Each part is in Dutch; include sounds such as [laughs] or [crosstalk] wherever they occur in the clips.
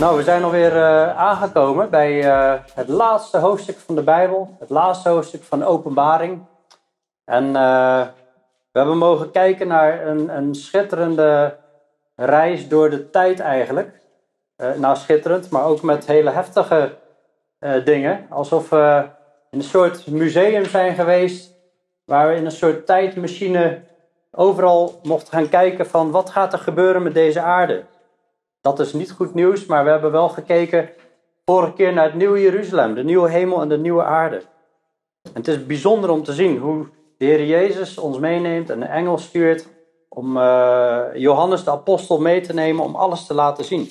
Nou, we zijn alweer uh, aangekomen bij uh, het laatste hoofdstuk van de Bijbel. Het laatste hoofdstuk van de Openbaring. En uh, we hebben mogen kijken naar een, een, schitterende reis door de tijd eigenlijk. nou, schitterend, maar ook met hele heftige dingen. Alsof we in een soort museum zijn geweest. Waar we in een soort tijdmachine overal mochten gaan kijken van wat gaat er gebeuren met deze aarde. Dat is niet goed nieuws, maar we hebben wel gekeken vorige keer naar het nieuwe Jeruzalem, de nieuwe hemel en de nieuwe aarde. En het is bijzonder om te zien hoe de Heer Jezus ons meeneemt en een engel stuurt om uh, Johannes de apostel mee te nemen om alles te laten zien.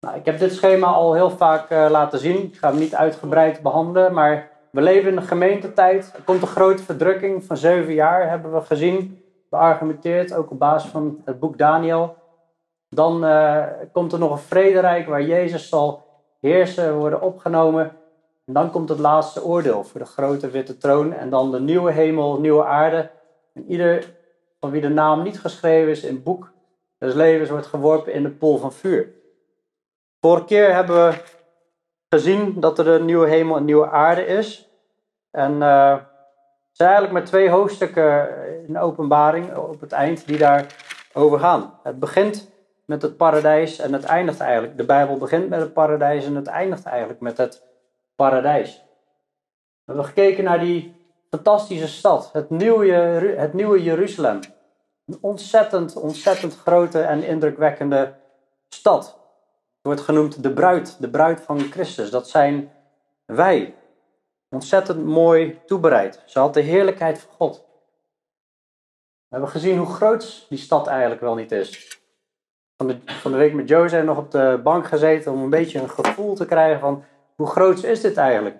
Nou, ik heb dit schema al heel vaak uh, laten zien. Ik ga hem niet uitgebreid behandelen, maar we leven in de gemeentetijd. Er komt een grote verdrukking van zeven jaar, hebben we gezien, beargumenteerd, ook op basis van het boek Daniel. Dan uh, komt er nog een vrederijk waar Jezus zal heersen, worden opgenomen. En dan komt het laatste oordeel voor de grote witte troon. En dan de nieuwe hemel, nieuwe aarde. En ieder van wie de naam niet geschreven is in het boek des levens wordt geworpen in de pool van vuur. Vorige keer hebben we gezien dat er een nieuwe hemel en nieuwe aarde is. En uh, zijn eigenlijk maar twee hoofdstukken in de openbaring op het eind die daarover gaan. Het begint met het paradijs en het eindigt eigenlijk. De Bijbel begint met het paradijs en het eindigt eigenlijk met het paradijs. We hebben gekeken naar die fantastische stad, het nieuwe, het nieuwe Jeruzalem. Een ontzettend, ontzettend grote en indrukwekkende stad. Het wordt genoemd de bruid, de bruid van Christus. Dat zijn wij. Ontzettend mooi toebereid. Ze had de heerlijkheid van God. We hebben gezien hoe groot die stad eigenlijk wel niet is van de, van de week met zijn nog op de bank gezeten om een beetje een gevoel te krijgen van hoe groot is dit eigenlijk?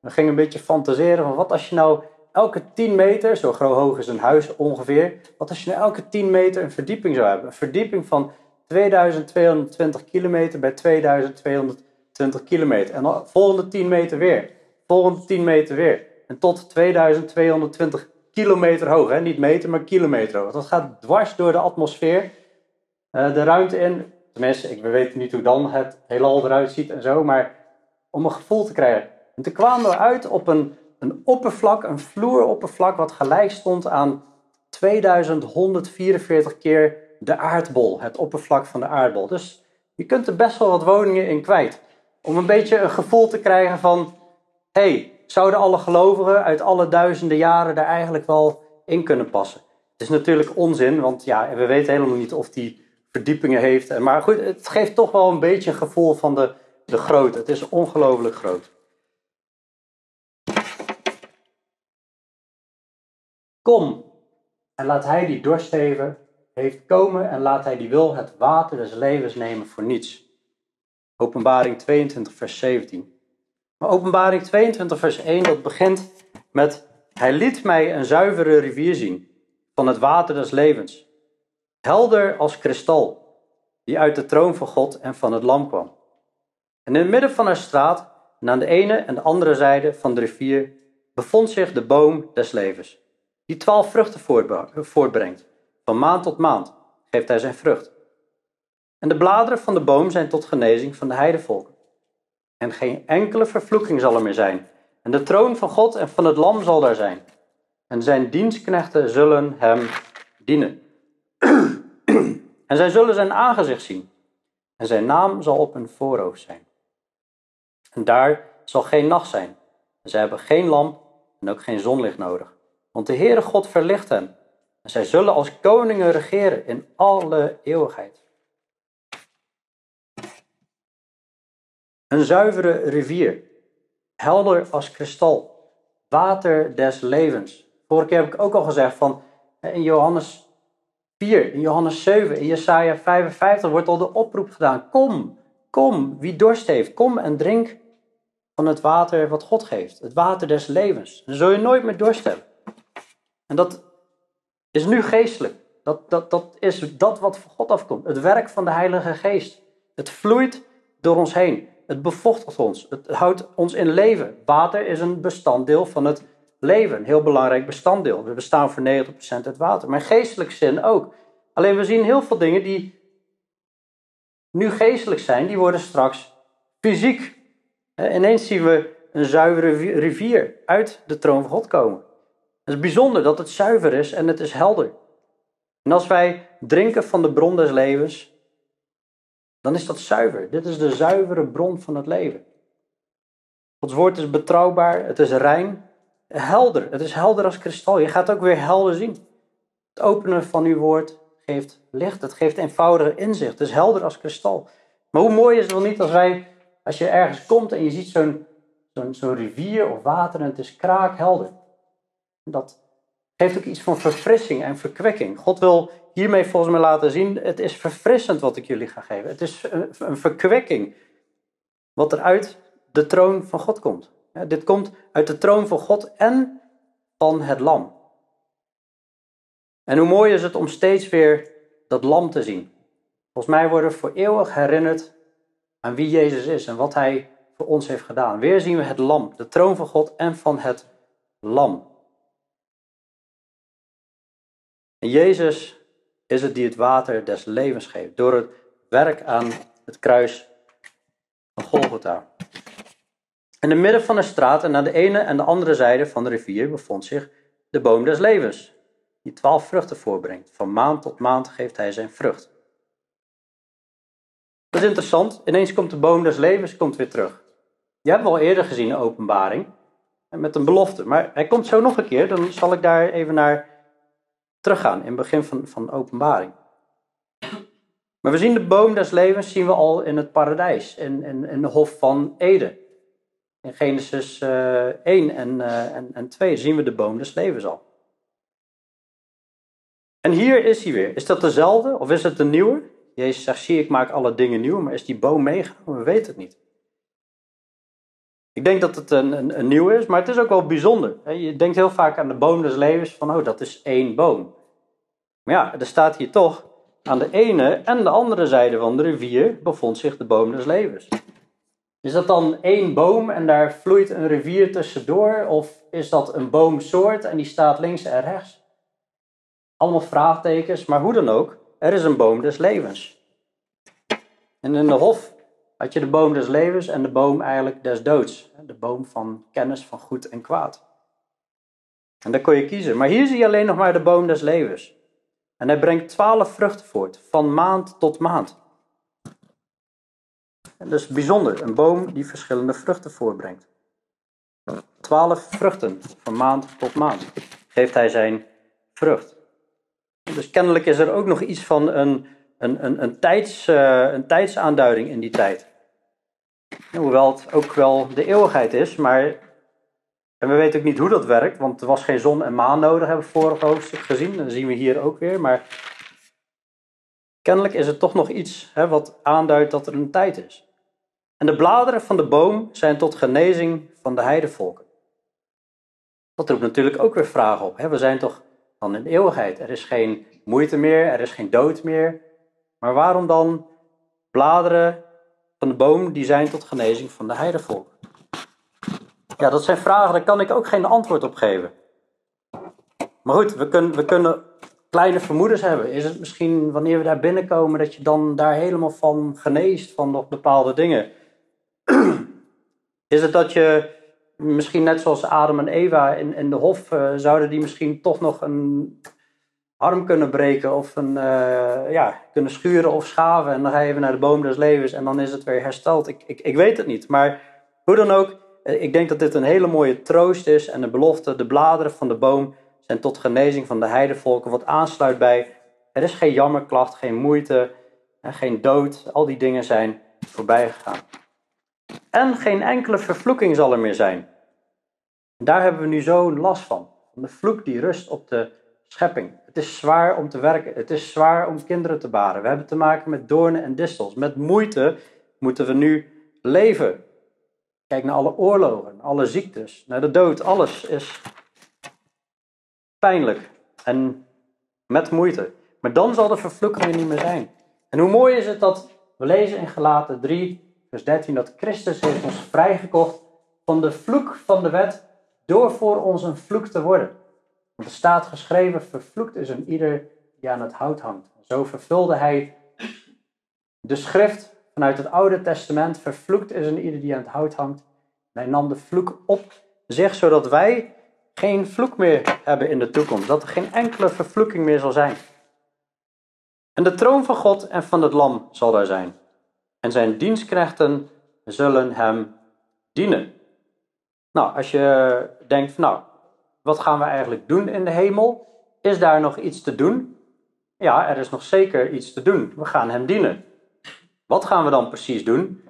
We gingen een beetje fantaseren van wat als je nou elke 10 meter, zo groot hoog is een huis ongeveer, wat als je nou elke 10 meter een verdieping zou hebben? Een verdieping van 2220 kilometer bij 2220 kilometer. En dan volgende 10 meter weer, volgende 10 meter weer. En tot 2220 kilometer hoog, hè? niet meter, maar kilometer hoog. Dat gaat dwars door de atmosfeer. Eh, de ruimte in. Tenminste, ik weet niet hoe dan het heelal eruit ziet en zo, maar om een gevoel te krijgen. En toen kwamen we uit op een, een oppervlak, een vloeroppervlak, wat gelijk stond aan 2144 keer de aardbol, het oppervlak van de aardbol. Dus je kunt er best wel wat woningen in kwijt. Om een beetje een gevoel te krijgen van, hey, zouden alle gelovigen uit alle duizenden jaren daar eigenlijk wel in kunnen passen? Het is natuurlijk onzin, want ja, we weten helemaal niet of die verdiepingen heeft. Maar goed, het geeft toch wel een beetje een gevoel van de, de grootte. Het is ongelooflijk groot. Kom en laat hij die dorst heeft komen en laat hij die wil het water des levens nemen voor niets. Openbaring 22, vers 17. Maar openbaring 22, vers 1, dat begint met: Hij liet mij een zuivere rivier zien van het water des levens helder als kristal, die uit de troon van God en van het lam kwam. En in het midden van haar straat, en aan de ene en de andere zijde van de rivier, bevond zich de boom des levens, die twaalf vruchten voortbrengt. Van maand tot maand geeft hij zijn vrucht. En de bladeren van de boom zijn tot genezing van de heidevolken. En geen enkele vervloeking zal er meer zijn. En de troon van God en van het lam zal daar zijn. En zijn dienstknechten zullen hem dienen. En zij zullen zijn aangezicht zien. En zijn naam zal op hun voorhoofd zijn. En daar zal geen nacht zijn. En zij hebben geen lamp en ook geen zonlicht nodig. Want de Heere God verlicht hen. En zij zullen als koningen regeren in alle eeuwigheid. Een zuivere rivier, helder als kristal, water des levens. Vorige keer heb ik ook al gezegd van in Johannes 4, in Johannes 7, in Jesaja 55 wordt al de oproep gedaan. Kom, kom, wie dorst heeft, kom en drink van het water wat God geeft. Het water des levens. Dan zul je nooit meer dorst hebben. En dat is nu geestelijk. Dat, dat, dat is dat wat van God afkomt. Het werk van de Heilige Geest. Het vloeit door ons heen. Het bevochtigt ons. Het houdt ons in leven. Water is een bestanddeel van het leven. Heel belangrijk bestanddeel. We bestaan voor 90% uit water. Maar geestelijk zin ook. Alleen we zien heel veel dingen die nu geestelijk zijn, die worden straks fysiek. Ineens zien we een zuivere rivier uit de troon van God komen. Het is bijzonder dat het zuiver is en het is helder. En als wij drinken van de bron des levens, dan is dat zuiver. Dit is de zuivere bron van het leven. Gods woord is betrouwbaar, het is rein, helder. Het is helder als kristal. Je gaat ook weer helder zien. Het openen van uw woord geeft licht, het geeft eenvoudige inzicht. Het is helder als kristal. Maar hoe mooi is het wel niet als wij, als je ergens komt en je ziet zo'n zo'n zo'n rivier of water en het is kraakhelder. Dat geeft ook iets van verfrissing en verkwekking. God wil hiermee volgens mij laten zien, het is verfrissend wat ik jullie ga geven. Het is een, verkwekking wat er uit de troon van God komt. Dit komt uit de troon van God en van het lam. En hoe mooi is het om steeds weer dat lam te zien. Volgens mij worden we voor eeuwig herinnerd aan wie Jezus is en wat hij voor ons heeft gedaan. Weer zien we het lam, de troon van God en van het lam. En Jezus is het die het water des levens geeft door het werk aan het kruis van Golgotha. In het midden van de straat en aan de ene en de andere zijde van de rivier bevond zich de boom des levens, die twaalf vruchten voorbrengt. Van maand tot maand geeft hij zijn vrucht. Dat is interessant. Ineens komt de boom des levens komt weer terug. Je hebt hem al eerder gezien, een openbaring, met een belofte. Maar hij komt zo nog een keer, dan zal ik daar even naar teruggaan in het begin van, van openbaring. Maar we zien de boom des levens zien we al in het paradijs, in, in, in de hof van Eden. In Genesis uh, eh, 1 en, en, en 2 zien we de boom des levens al. En hier is hij weer. Is dat dezelfde of is het een nieuwe? Jezus zegt, zie ik maak alle dingen nieuw, maar is die boom meegenomen? We weten het niet. Ik denk dat het een, een, een nieuw is, maar het is ook wel bijzonder. Je denkt heel vaak aan de boom des levens, van oh, dat is één boom. Maar ja, er staat hier toch, aan de ene en de andere zijde van de rivier bevond zich de boom des levens. Is dat dan één boom en daar vloeit een rivier tussendoor? Of is dat een boomsoort en die staat links en rechts? Allemaal vraagtekens, maar hoe dan ook, er is een boom des levens. En in de hof had je de boom des levens en de boom eigenlijk des doods. De boom van kennis van goed en kwaad. En daar kon je kiezen. Maar hier zie je alleen nog maar de boom des levens. En hij brengt twaalf vruchten voort, van maand tot maand. En is bijzonder, een boom die verschillende vruchten voortbrengt. Twaalf vruchten, van maand tot maand, geeft hij zijn vrucht. Dus kennelijk is er ook nog iets van een, een, een, een, tijds, uh, een tijdsaanduiding in die tijd. Hoewel het ook wel de eeuwigheid is, maar. En we weten ook niet hoe dat werkt, want er was geen zon en maan nodig, hebben we vorig hoofdstuk gezien. Dat zien we hier ook weer. Maar kennelijk is er toch nog iets hè, wat aanduidt dat er een tijd is. En de bladeren van de boom zijn tot genezing van de heidevolken. Dat roept natuurlijk ook weer vragen op. Hè? We zijn toch dan in eeuwigheid. Er is geen moeite meer, er is geen dood meer. Maar waarom dan bladeren van de boom die zijn tot genezing van de heidevolk? Ja, dat zijn vragen, daar kan ik ook geen antwoord op geven. Maar goed, we kunnen, we kunnen kleine vermoedens hebben. Is het misschien wanneer we daar binnenkomen dat je dan daar helemaal van geneest van nog bepaalde dingen? [clears throat] Is het dat je misschien net zoals Adam en Eva in, in de hof, uh, zouden die misschien toch nog een arm kunnen breken of een, uh, ja, kunnen schuren of schaven. En dan ga je even naar de boom des levens en dan is het weer hersteld. Ik, ik, ik weet het niet. Maar hoe dan ook, eh, ik denk dat dit een hele mooie troost is en de belofte, de bladeren van de boom zijn tot genezing van de heidevolken, wat aansluit bij, er is geen jammerklacht, geen moeite, geen dood. Al die dingen zijn voorbij gegaan. En geen enkele vervloeking zal er meer zijn. Daar hebben we nu zo'n last van. Van de vloek die rust op de schepping. Het is zwaar om te werken. Het is zwaar om kinderen te baren. We hebben te maken met doornen en distels. Met moeite moeten we nu leven. Kijk naar alle oorlogen, alle ziektes, naar de dood. Alles is pijnlijk en met moeite. Maar dan zal de vervloeking er niet meer zijn. En hoe mooi is het dat we lezen in Galaten 3, vers 13, dat Christus heeft ons vrijgekocht van de vloek van de wet door voor ons een vloek te worden. Want er staat geschreven, vervloekt is een ieder die aan het hout hangt. Zo vervulde hij de schrift vanuit het Oude Testament. Vervloekt is een ieder die aan het hout hangt. hij nam de vloek op zich, zodat wij geen vloek meer hebben in de toekomst. Dat er geen enkele vervloeking meer zal zijn. En de troon van God en van het Lam zal daar zijn. En zijn dienstknechten zullen hem dienen. Nou, als je denkt, nou, wat gaan we eigenlijk doen in de hemel? Is daar nog iets te doen? Ja, er is nog zeker iets te doen. We gaan hem dienen. Wat gaan we dan precies doen?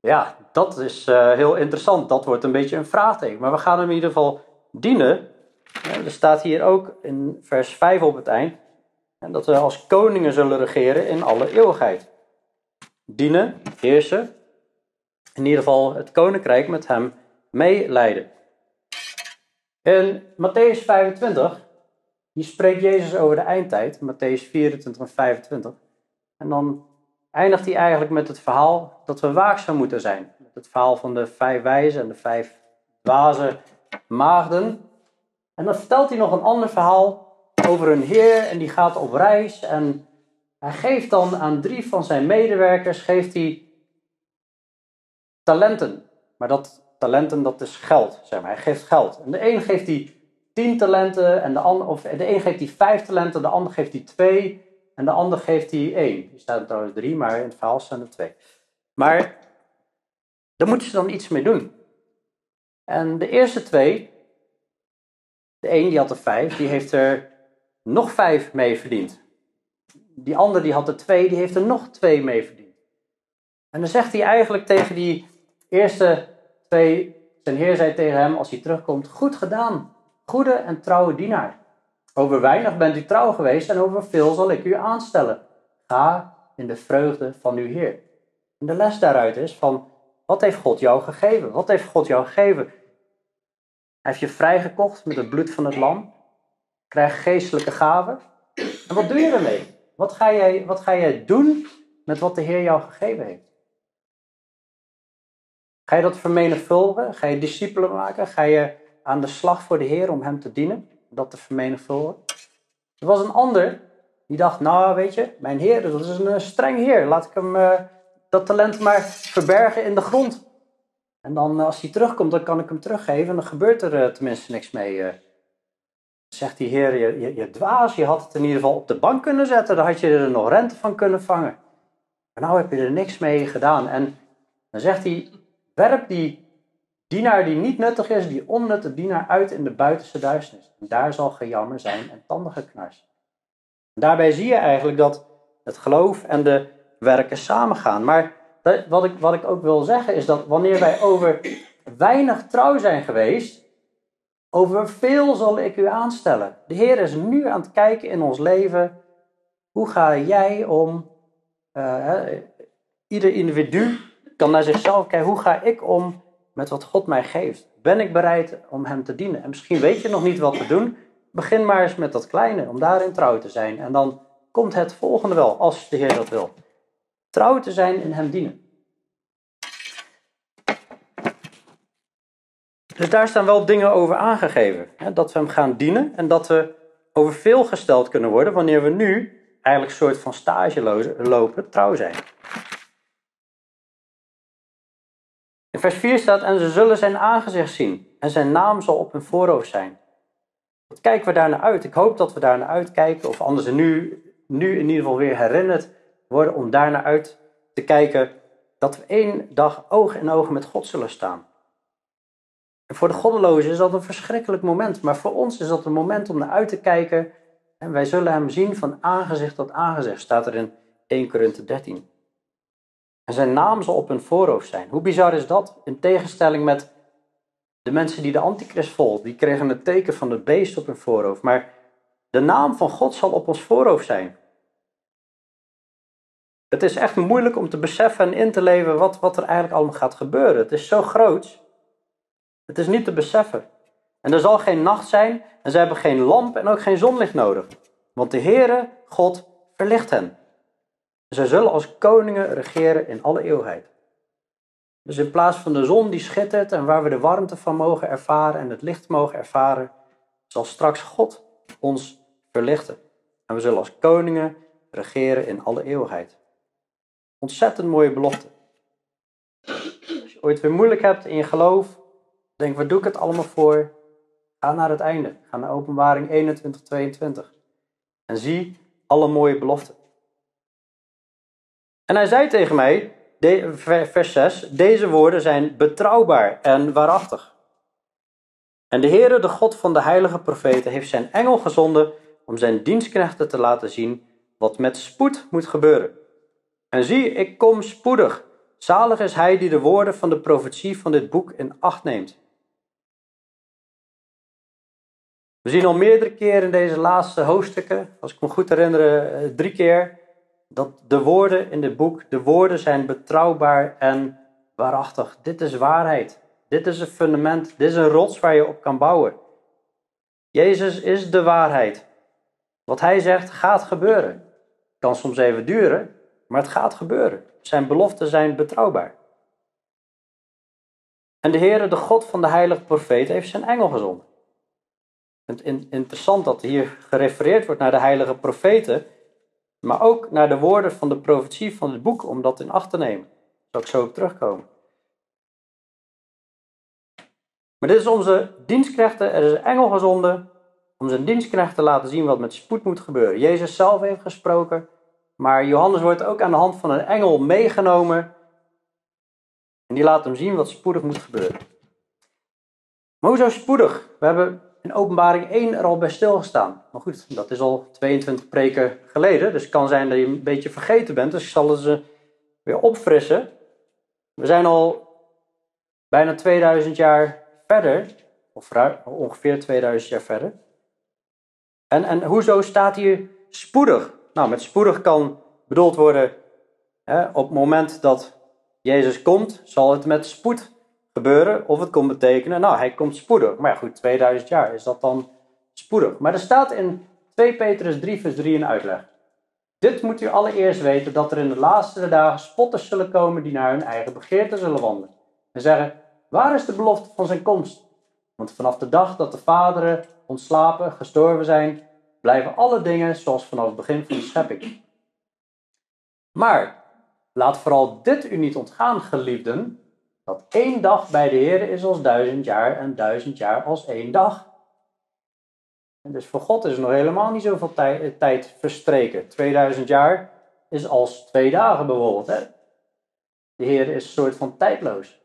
Ja, dat is uh, heel interessant. Dat wordt een beetje een vraagteken. Maar we gaan hem in ieder geval dienen. er staat hier ook in vers 5 op het eind. dat we als koningen zullen regeren in alle eeuwigheid. Dienen, heersen. In ieder geval het koninkrijk met hem meeleiden. In Matthäus 25, hier spreekt Jezus over de eindtijd, Matthäus 24 en 25. En dan eindigt hij eigenlijk met het verhaal dat we waakzaam moeten zijn. Het verhaal van de vijf wijzen en de vijf dwaze maagden. En dan vertelt hij nog een ander verhaal over een heer en die gaat op reis. En hij geeft dan aan drie van zijn medewerkers geeft hij talenten. Maar dat talenten, dat is geld, zeg maar. Hij geeft geld. En de een geeft hij tien talenten, en de, ander, of de een geeft hij vijf talenten, de ander geeft hij twee, en de ander geeft hij één. Hier staat er trouwens drie, maar in het verhaal staan er twee. Maar daar moeten ze dan iets mee doen. En de eerste twee, de een die had er vijf, die heeft er nog vijf mee verdiend. Die ander die had er twee, die heeft er nog twee mee verdiend. En dan zegt hij eigenlijk tegen die eerste twee, zijn heer zei tegen hem als hij terugkomt, goed gedaan, goede en trouwe dienaar. Over weinig bent u trouw geweest en over veel zal ik u aanstellen. Ga in de vreugde van uw Heer. En de les daaruit is van, wat heeft God jou gegeven? Wat heeft God jou gegeven? Hij heeft je vrijgekocht met het bloed van het lam. Krijg geestelijke gaven. En wat doe je ermee? Wat ga jij, wat ga jij doen met wat de Heer jou gegeven heeft? Ga je dat vermenigvuldigen? Ga je discipelen maken? Ga je aan de slag voor de Heer om Hem te dienen? Dat te vermenigvuldigen? Er was een ander die dacht, nou weet je, mijn Heer, dat is een eh, streng Heer. Laat ik hem uh, dat talent maar verbergen in de grond. En dan als hij terugkomt, dan kan ik hem teruggeven en dan gebeurt er tenminste niks mee. Zegt die Heer, je, je, je, dwaas, je had het in ieder geval op de bank kunnen zetten. Dan had je er nog rente van kunnen vangen. Maar nou heb je er niks mee gedaan. En dan zegt hij, Werp die dienaar die niet nuttig is, die onnutte dienaar uit in de buitenste duisternis. En daar zal gejammer zijn en tandengeknars. Daarbij zie je eigenlijk dat het geloof en de werken samengaan. Maar wat ik, wat ik ook wil zeggen is dat wanneer wij over weinig trouw zijn geweest, over veel zal ik u aanstellen. De Heer is nu aan het kijken in ons leven. Hoe ga jij om? Uh, ieder individu kan naar zichzelf kijken, hoe ga ik om met wat God mij geeft? Ben ik bereid om Hem te dienen? En misschien weet je nog niet wat te doen. Begin maar eens met dat kleine, om daarin trouw te zijn. En dan komt het volgende wel, als de Heer dat wil. Trouw te zijn in Hem dienen. Dus daar staan wel dingen over aangegeven. Hè? Dat we Hem gaan dienen en dat we over veel gesteld kunnen worden wanneer we nu eigenlijk een soort van stage lopen, trouw zijn. In vers 4 staat, en ze zullen zijn aangezicht zien en zijn naam zal op hun voorhoofd zijn. Wat kijken we daar naar uit? Ik hoop dat we daar naar uitkijken, of anders nu, nu in ieder geval weer herinnerd worden om daar naar uit te kijken, dat we één dag oog in oog met God zullen staan. En voor de goddelozen is dat een verschrikkelijk moment, maar voor ons is dat een moment om naar uit te kijken en wij zullen hem zien van aangezicht tot aangezicht, staat er in 1 Korinthe 13. En zijn naam zal op hun voorhoofd zijn. Hoe bizar is dat? In tegenstelling met de mensen die de antichrist volgen. Die kregen het teken van het beest op hun voorhoofd. Maar de naam van God zal op ons voorhoofd zijn. Het is echt moeilijk om te beseffen en in te leven wat, wat er eigenlijk allemaal gaat gebeuren. Het is zo groot. Het is niet te beseffen. En er zal geen nacht zijn en ze hebben geen lamp en ook geen zonlicht nodig. Want de Heere, God, verlicht hen. Zij zullen als koningen regeren in alle eeuwigheid. Dus in plaats van de zon die schittert en waar we de warmte van mogen ervaren en het licht mogen ervaren, zal straks God ons verlichten. En we zullen als koningen regeren in alle eeuwigheid. Ontzettend mooie belofte. Als je ooit weer moeilijk hebt in je geloof, denk waar doe ik het allemaal voor? Ga naar het einde. Ga naar openbaring 21, 22. En zie alle mooie beloften. En hij zei tegen mij, vers 6, deze woorden zijn betrouwbaar en waarachtig. En de Heere, de God van de heilige profeten, heeft zijn engel gezonden om zijn dienstknechten te laten zien wat met spoed moet gebeuren. En zie, ik kom spoedig. Zalig is hij die de woorden van de profetie van dit boek in acht neemt. We zien al meerdere keren in deze laatste hoofdstukken, als ik me goed herinner, eh, drie keer, dat de woorden in dit boek, de woorden zijn betrouwbaar en waarachtig. Dit is waarheid. Dit is een fundament. Dit is een rots waar je op kan bouwen. Jezus is de waarheid. Wat hij zegt gaat gebeuren. Het kan soms even duren, maar het gaat gebeuren. Zijn beloften zijn betrouwbaar. En de Heere, de God van de heilige profeet, heeft zijn engel gezonden. Het is interessant dat hier gerefereerd wordt naar de heilige profeten, maar ook naar de woorden van de profetie van het boek, om dat in acht te nemen. Daar zal ik zo op terugkomen. Maar dit is onze dienstknechten, er is een engel gezonden om zijn dienstknecht te laten zien wat met spoed moet gebeuren. Jezus zelf heeft gesproken, maar Johannes wordt ook aan de hand van een engel meegenomen en die laat hem zien wat spoedig moet gebeuren. Maar hoezo spoedig? We hebben in openbaring 1 er al bij stilgestaan. Maar goed, dat is al 22 preken geleden, dus het kan zijn dat je een beetje vergeten bent, dus ik zal ze weer opfrissen. We zijn al bijna 2000 jaar verder, of ongeveer 2000 jaar verder. En, en hoezo staat hier spoedig? Nou, met spoedig kan bedoeld worden, hè, op het moment dat Jezus komt, zal het met spoed gebeuren. Of het kon betekenen, nou, hij komt spoedig. Maar ja, goed, 2000 jaar is dat dan spoedig. Maar er staat in 2 Petrus 3, vers 3 een uitleg. Dit moet u allereerst weten, dat er in de laatste dagen spotters zullen komen die naar hun eigen begeerte zullen wandelen. En zeggen, waar is de belofte van zijn komst? Want vanaf de dag dat de vaderen ontslapen, gestorven zijn, blijven alle dingen zoals vanaf het begin van de schepping. Maar laat vooral dit u niet ontgaan, geliefden, dat één dag bij de Heer is als duizend jaar en duizend jaar als één dag. En dus voor God is nog helemaal niet zoveel tij tijd verstreken. 2000 jaar is als twee dagen bijvoorbeeld. Hè? De Heer is een soort van tijdloos.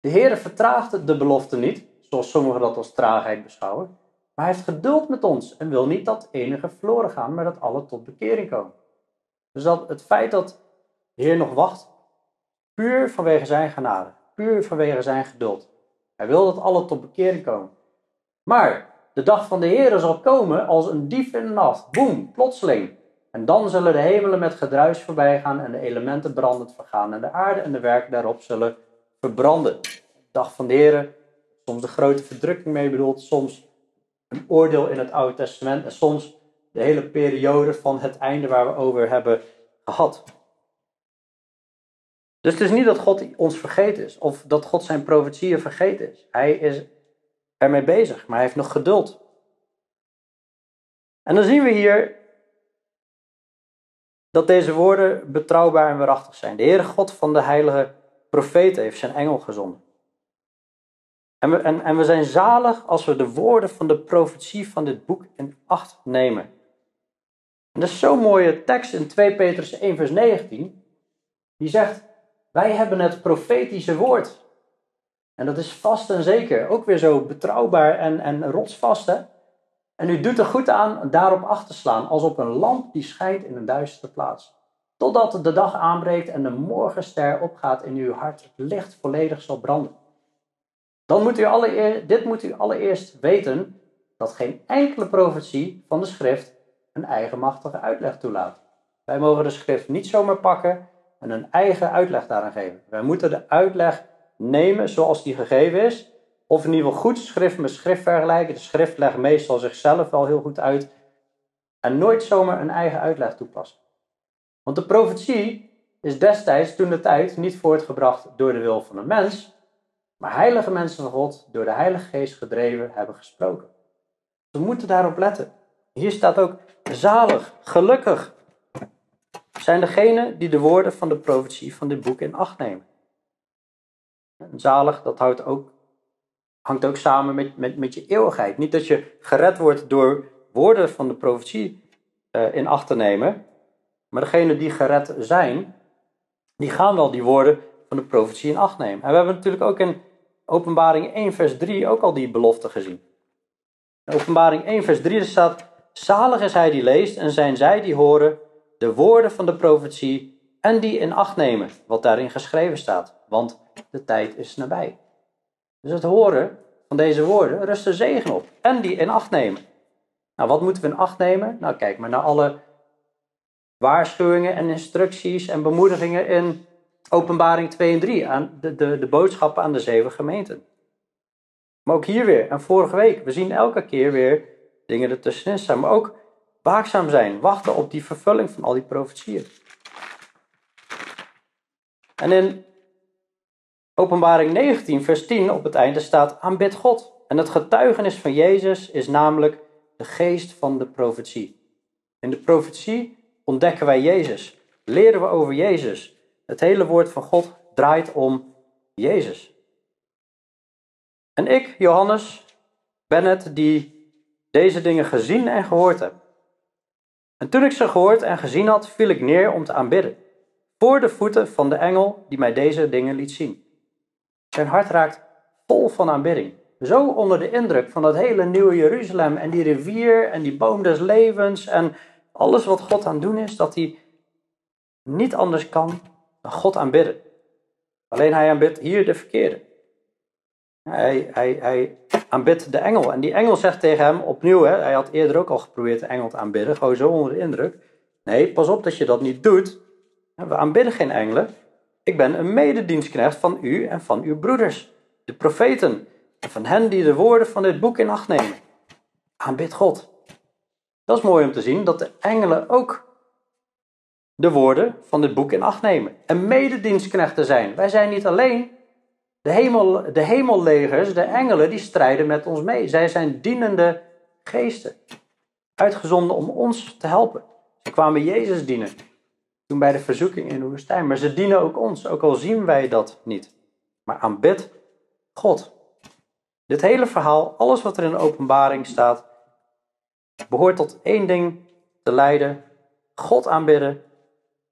De Heer vertraagt de belofte niet, zoals sommigen dat als traagheid beschouwen. Maar hij heeft geduld met ons en wil niet dat enige verloren gaan, maar dat alle tot bekering komen. Dus dat het feit dat de Heer nog wacht, puur vanwege zijn genade, puur vanwege zijn geduld. Hij wil dat alle tot bekering komen. Maar de dag van de Heer zal komen als een dief in de nacht. Boem, plotseling. En dan zullen de hemelen met gedruis voorbij gaan en de elementen brandend vergaan en de aarde en de werken daarop zullen verbranden. De dag van de Heer, soms de grote verdrukking mee bedoeld, soms een oordeel in het Oude Testament en soms de hele periode van het einde waar we over hebben gehad. Dus het is niet dat God ons vergeten is of dat God zijn profetieën vergeten is. Hij is ermee bezig, maar hij heeft nog geduld. En dan zien we hier dat deze woorden betrouwbaar en waarachtig zijn. De Heere God van de heilige profeten heeft zijn engel gezonden. En we, en, en we zijn zalig als we de woorden van de profetie van dit boek in acht nemen. En dat is zo'n mooie tekst in 2 Petrus 1 vers 19. Die zegt, wij hebben het profetische woord. En dat is vast en zeker. Ook weer zo betrouwbaar en, en rotsvast. Hè? En u doet er goed aan daarop acht te slaan, als op een lamp die schijnt in een duistere plaats. Totdat de dag aanbreekt en de morgenster opgaat in uw hart, licht volledig zal branden. Dan moet u allereerst, dit moet u allereerst weten dat geen enkele profetie van de schrift een eigenmachtige uitleg toelaat. Wij mogen de schrift niet zomaar pakken en een eigen uitleg daaraan geven. Wij moeten de uitleg nemen zoals die gegeven is, of in ieder geval goed schrift met schrift vergelijken. De schrift legt meestal zichzelf wel heel goed uit en nooit zomaar een eigen uitleg toepassen. Want de profetie is destijds toen de tijd niet voortgebracht door de wil van een mens, maar heilige mensen van God, door de Heilige Geest gedreven, hebben gesproken. We moeten daarop letten. Hier staat ook zalig, gelukkig. Zijn degenen die de woorden van de profetie van dit boek in acht nemen. Zalig, dat houdt ook, hangt ook samen met, met, met je eeuwigheid. Niet dat je gered wordt door woorden van de profetie uh, in acht te nemen, maar degenen die gered zijn, die gaan wel die woorden van de profetie in acht nemen. En we hebben natuurlijk ook in Openbaring 1, vers 3 ook al die belofte gezien. In Openbaring 1, vers 3 staat: Zalig is hij die leest en zijn zij die horen de woorden van de profetie en die in acht nemen, wat daarin geschreven staat, want de tijd is nabij. Dus het horen van deze woorden rust er zegen op en die in acht nemen. Nou, wat moeten we in acht nemen? Nou, kijk maar naar alle waarschuwingen en instructies en bemoedigingen in Openbaring 2 en 3, aan de, de, de boodschappen aan de zeven gemeenten. Maar ook hier weer, en vorige week, we zien elke keer weer dingen ertussenin staan. Maar ook waakzaam zijn, wachten op die vervulling van al die profetieën. En in Openbaring 19, vers 10 op het einde staat: aanbid God. En het getuigenis van Jezus is namelijk de geest van de profetie. In de profetie ontdekken wij Jezus, leren we over Jezus. Het hele woord van God draait om Jezus. En ik, Johannes, ben het die deze dingen gezien en gehoord heb. En toen ik ze gehoord en gezien had, viel ik neer om te aanbidden, voor de voeten van de engel die mij deze dingen liet zien. Zijn hart raakt vol van aanbidding. Zo onder de indruk van dat hele nieuwe Jeruzalem en die rivier en die boom des levens en alles wat God aan het doen is, dat hij niet anders kan dan God aanbidden. Alleen hij aanbidt hier de verkeerde. Hij, aanbidt de engel. En die engel zegt tegen hem opnieuw, hè, hij had eerder ook al geprobeerd de engel te aanbidden, gewoon zo onder de indruk. Nee, pas op dat je dat niet doet. We aanbidden geen engelen. Ik ben een mededienstknecht van u en van uw broeders, de profeten, en van hen die de woorden van dit boek in acht nemen. Aanbid God. Dat is mooi om te zien dat de engelen ook de woorden van dit boek in acht nemen. En mededienstknechten zijn. Wij zijn niet alleen de, hemel, de hemellegers, de engelen, die strijden met ons mee. Zij zijn dienende geesten. Uitgezonden om ons te helpen. Ze kwamen Jezus dienen. Toen bij de verzoeking in de woestijn. Maar ze dienen ook ons, ook al zien wij dat niet. Maar aanbid God. Dit hele verhaal, alles wat er in de openbaring staat, behoort tot één ding te leiden. God aanbidden.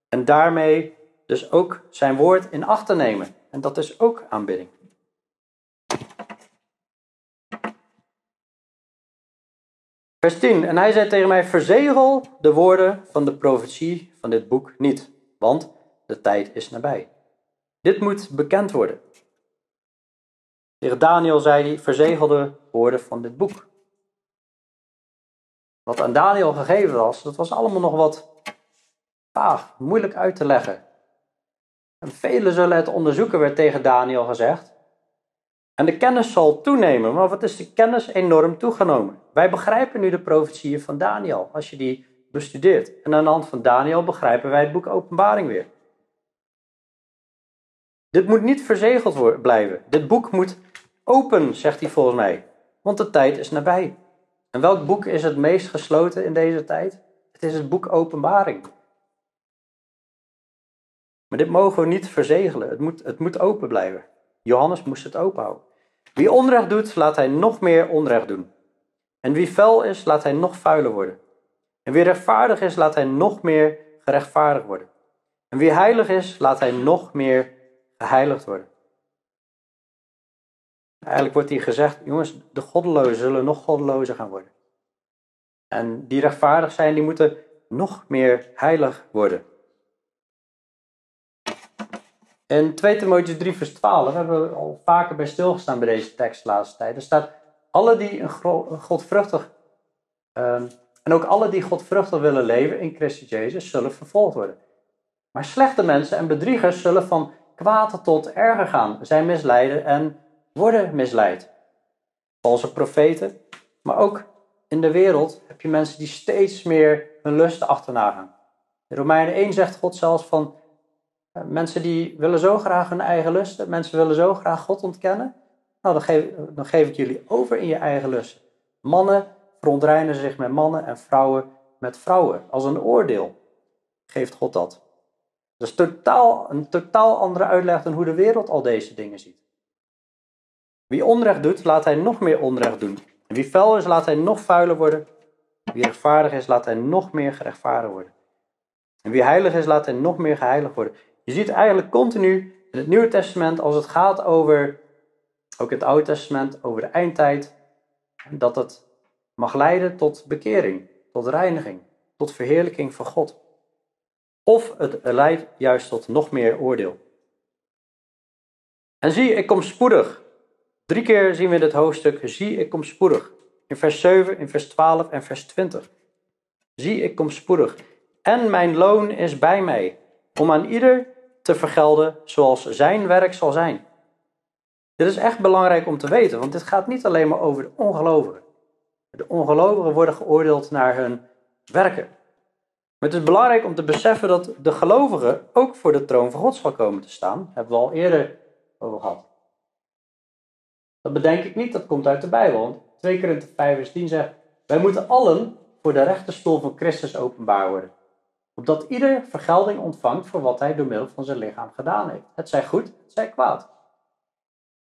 En daarmee dus ook zijn woord in acht te nemen. En dat is ook aanbidding. Vers 10. En hij zei tegen mij: Verzegel de woorden van de profetie van dit boek niet, want de tijd is nabij. Dit moet bekend worden. Tegen Daniel zei hij: Verzegel de woorden van dit boek. Wat aan Daniel gegeven was, dat was allemaal nog wat vaag, moeilijk uit te leggen. En velen zullen het onderzoeken, werd tegen Daniel gezegd. En de kennis zal toenemen. Maar wat is de kennis enorm toegenomen? Wij begrijpen nu de profetieën van Daniel, als je die bestudeert. En aan de hand van Daniel begrijpen wij het boek Openbaring weer. Dit moet niet verzegeld blijven. Dit boek moet open, zegt hij volgens mij. Want de tijd is nabij. En welk boek is het meest gesloten in deze tijd? Het is het boek Openbaring. Maar dit mogen we niet verzegelen. Het moet, het moet open blijven. Johannes moest het open houden. Wie onrecht doet, laat hij nog meer onrecht doen. En wie vuil is, laat hij nog vuiler worden. En wie rechtvaardig is, laat hij nog meer gerechtvaardigd worden. En wie heilig is, laat hij nog meer geheiligd worden. Eigenlijk wordt hier gezegd, jongens, de goddelozen zullen nog goddelozer gaan worden. En die rechtvaardig zijn, die moeten nog meer heilig worden. In 2 Timotheüs 3 vers 12 hebben we al vaker bij stilgestaan bij deze tekst de laatste tijd. Er staat, alle die een godvruchtig, um, en ook alle die godvruchtig willen leven in Christus Jezus, zullen vervolgd worden. Maar slechte mensen en bedriegers zullen van kwaad tot erger gaan, zijn misleiden en worden misleid. Valse profeten, maar ook in de wereld heb je mensen die steeds meer hun lusten achterna gaan. In Romeinen 1 zegt God zelfs van mensen die willen zo graag hun eigen lusten, mensen willen zo graag God ontkennen. Nou, dan geef, dan geef ik jullie over in je eigen lusten. Mannen verontreinen zich met mannen en vrouwen met vrouwen, als een oordeel. geeft God dat. Dat is totaal, een totaal andere uitleg dan hoe de wereld al deze dingen ziet. Wie onrecht doet, laat hij nog meer onrecht doen. En wie vuil is, laat hij nog vuiler worden. Wie rechtvaardig is, laat hij nog meer gerechtvaardigd worden. En wie heilig is, laat hij nog meer geheiligd worden. Je ziet eigenlijk continu in het Nieuwe Testament, als het gaat over, ook het Oude Testament, over de eindtijd, dat het mag leiden tot bekering, tot reiniging, tot verheerlijking van God. Of het leidt juist tot nog meer oordeel. En zie, ik kom spoedig. Drie keer zien we in dit hoofdstuk, zie, ik kom spoedig. In vers 7, in vers 12 en vers 20. Zie, ik kom spoedig. En mijn loon is bij mij, om aan ieder te vergelden zoals zijn werk zal zijn. Dit is echt belangrijk om te weten, want dit gaat niet alleen maar over de ongelovigen. De ongelovigen worden geoordeeld naar hun werken. Maar het is belangrijk om te beseffen dat de gelovige ook voor de troon van God zal komen te staan. Daar hebben we al eerder over gehad. Dat bedenk ik niet, dat komt uit de Bijbel. Want 2 Korinthe 5 vers 10 zegt, wij moeten allen voor de rechterstoel van Christus openbaar worden. Opdat ieder vergelding ontvangt voor wat hij door middel van zijn lichaam gedaan heeft. Het zij goed, het zij kwaad.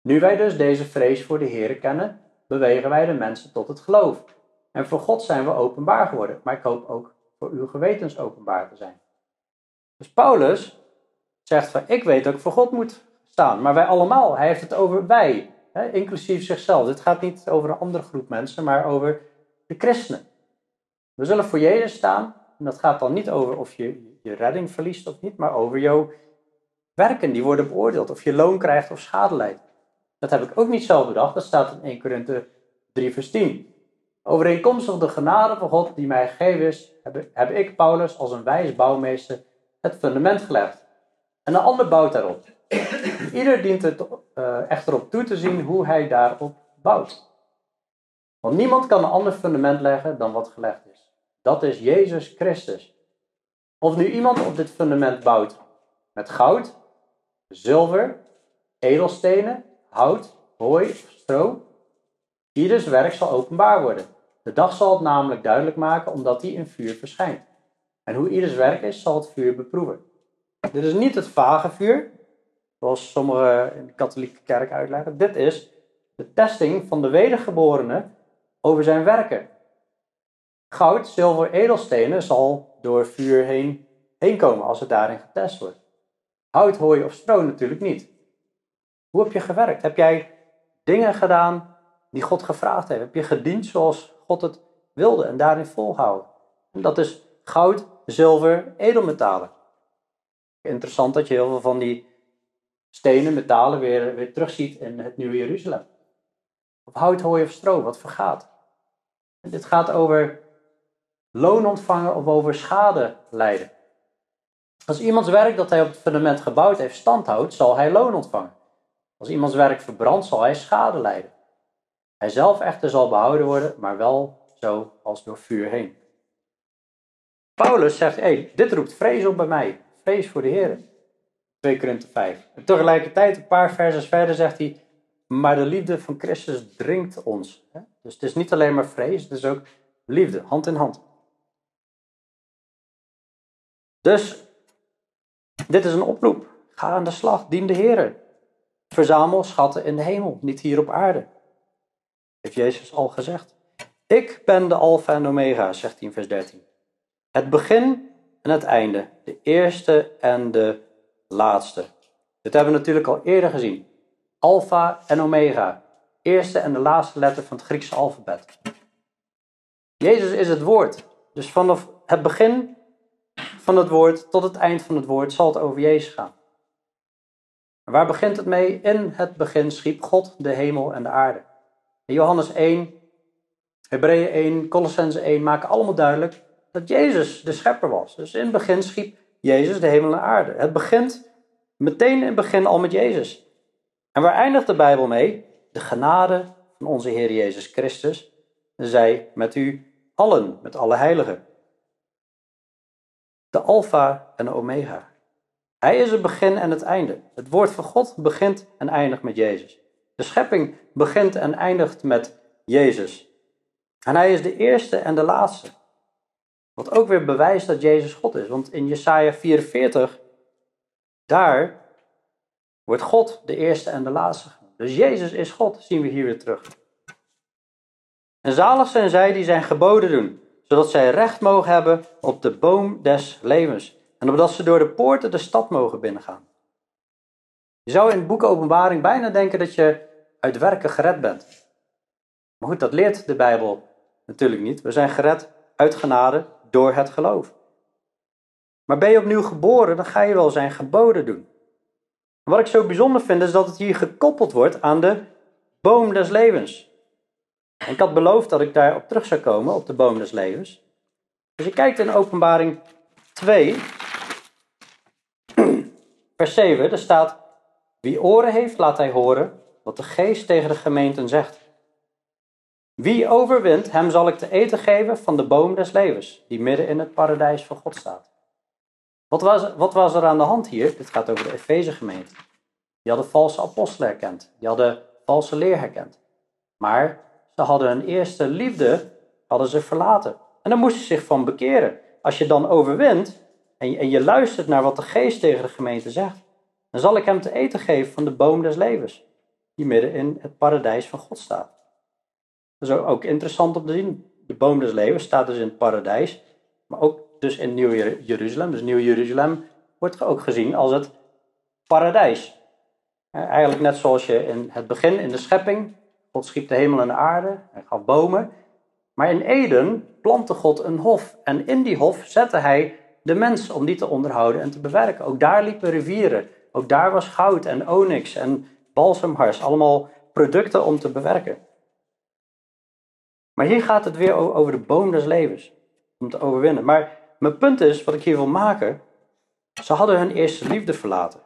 Nu wij dus deze vrees voor de Heer kennen, bewegen wij de mensen tot het geloof. En voor God zijn we openbaar geworden. Maar ik hoop ook voor uw gewetens openbaar te zijn. Dus Paulus zegt van, ik weet dat ik voor God moet staan. Maar wij allemaal, hij heeft het over wij, hè, inclusief zichzelf. Dit gaat niet over een andere groep mensen, maar over de christenen. We zullen voor Jezus staan. En dat gaat dan niet over of je je redding verliest of niet, maar over jouw werken. Die worden beoordeeld. Of je loon krijgt of schade leidt. Dat heb ik ook niet zelf bedacht. Dat staat in 1 Korinthe 3 vers 10. Overeenkomstig de genade van God die mij gegeven is, heb, heb ik, Paulus, als een wijs bouwmeester het fundament gelegd. En een ander bouwt daarop. Ieder dient het uh, echter op toe te zien hoe hij daarop bouwt. Want niemand kan een ander fundament leggen dan wat gelegd is. Dat is Jezus Christus. Of nu iemand op dit fundament bouwt met goud, zilver, edelstenen, hout, hooi of stro, Ieders werk zal openbaar worden. De dag zal het namelijk duidelijk maken, omdat die in vuur verschijnt. En hoe ieders werk is, zal het vuur beproeven. Dit is niet het vage vuur, zoals sommigen in de katholieke kerk uitleggen. Dit is de testing van de wedergeborene over zijn werken. Goud, zilver, edelstenen zal door vuur heen, heen komen als het daarin getest wordt. Hout, hooi of stro natuurlijk niet. Hoe heb je gewerkt? Heb jij dingen gedaan die God gevraagd heeft? Heb je gediend zoals God het wilde en daarin volhouden? En dat is goud, zilver, edelmetalen. Interessant dat je heel veel van die stenen, metalen weer, weer terugziet in het Nieuwe Jeruzalem. Of hout, hooi of stro, wat vergaat. En dit gaat over loon ontvangen of over schade lijden. Als iemands werk dat hij op het fundament gebouwd heeft standhoudt, zal hij loon ontvangen. Als iemands werk verbrandt, zal hij schade lijden. Hij zelf echter zal behouden worden, maar wel zo als door vuur heen. Paulus zegt, hey, dit roept vrees op bij mij. Vrees voor de Heer. 2 Korinthe 5. En tegelijkertijd, een paar versen verder, zegt hij, maar de liefde van Christus dringt ons. Dus het is niet alleen maar vrees, het is ook liefde, hand in hand. Dus, dit is een oproep. Ga aan de slag, dien de Heer. Verzamel schatten in de hemel, niet hier op aarde. Heeft Jezus al gezegd. Ik ben de Alpha en Omega, zegt hij in vers 13. Het begin en het einde, de eerste en de laatste. Dit hebben we natuurlijk al eerder gezien. Alpha en Omega, eerste en de laatste letter van het Griekse alfabet. Jezus is het woord. Dus vanaf het begin van het woord tot het eind van het woord zal het over Jezus gaan. waar begint het mee? In het begin schiep God de hemel en de aarde. Johannes 1, Hebreeën 1, Colossense 1 maken allemaal duidelijk dat Jezus de schepper was. Dus in het begin schiep Jezus de hemel en aarde. Het begint meteen in het begin al met Jezus. En waar eindigt de Bijbel mee? De genade van onze Heer Jezus Christus, zij met u allen, met alle heiligen. De Alpha en de Omega. Hij is het begin en het einde. Het woord van God begint en eindigt met Jezus. De schepping begint en eindigt met Jezus. En hij is de eerste en de laatste. Wat ook weer bewijst dat Jezus God is. Want in Jesaja 44, daar wordt God de eerste en de laatste. Dus Jezus is God, zien we hier weer terug. En zalig zijn zij die zijn geboden doen, zodat zij recht mogen hebben op de boom des levens. En opdat ze door de poorten de stad mogen binnengaan. Je zou in het boek Openbaring bijna denken dat je uit werken gered bent. Maar goed, dat leert de Bijbel natuurlijk niet. We zijn gered uit genade door het geloof. Maar ben je opnieuw geboren, dan ga je wel zijn geboden doen. wat ik zo bijzonder vind, is dat het hier gekoppeld wordt aan de boom des levens. En ik had beloofd dat ik daarop terug zou komen, op de boom des levens. Dus je kijkt in openbaring 2, vers 7, er staat, wie oren heeft, laat hij horen wat de geest tegen de gemeenten zegt. Wie overwint, hem zal ik te eten geven van de boom des levens, die midden in het paradijs van God staat. Wat was, wat was er aan de hand hier? Dit gaat over de Efeze gemeente. Die hadden valse apostelen herkend. Die hadden valse leer herkend. Maar ze hadden hun eerste liefde hadden ze verlaten. En dan moesten ze zich van bekeren. Als je dan overwint en je, en je luistert naar wat de geest tegen de gemeente zegt, dan zal ik hem te eten geven van de boom des levens, die midden in het paradijs van God staat. Dat is ook interessant om te zien. De boom des levens staat dus in het paradijs, maar ook dus in Nieuw Jeruzalem. Dus Nieuw Jeruzalem wordt ook gezien als het paradijs. Eigenlijk net zoals je in het begin, in de schepping, God schiep de hemel en de aarde, hij gaf bomen. Maar in Eden plantte God een hof. En in die hof zette hij de mens om die te onderhouden en te bewerken. Ook daar liepen rivieren. Ook daar was goud en onyx en balsemhars. Allemaal producten om te bewerken. Maar hier gaat het weer over de boom des levens. Om te overwinnen. Maar mijn punt is, wat ik hier wil maken. Ze hadden hun eerste liefde verlaten.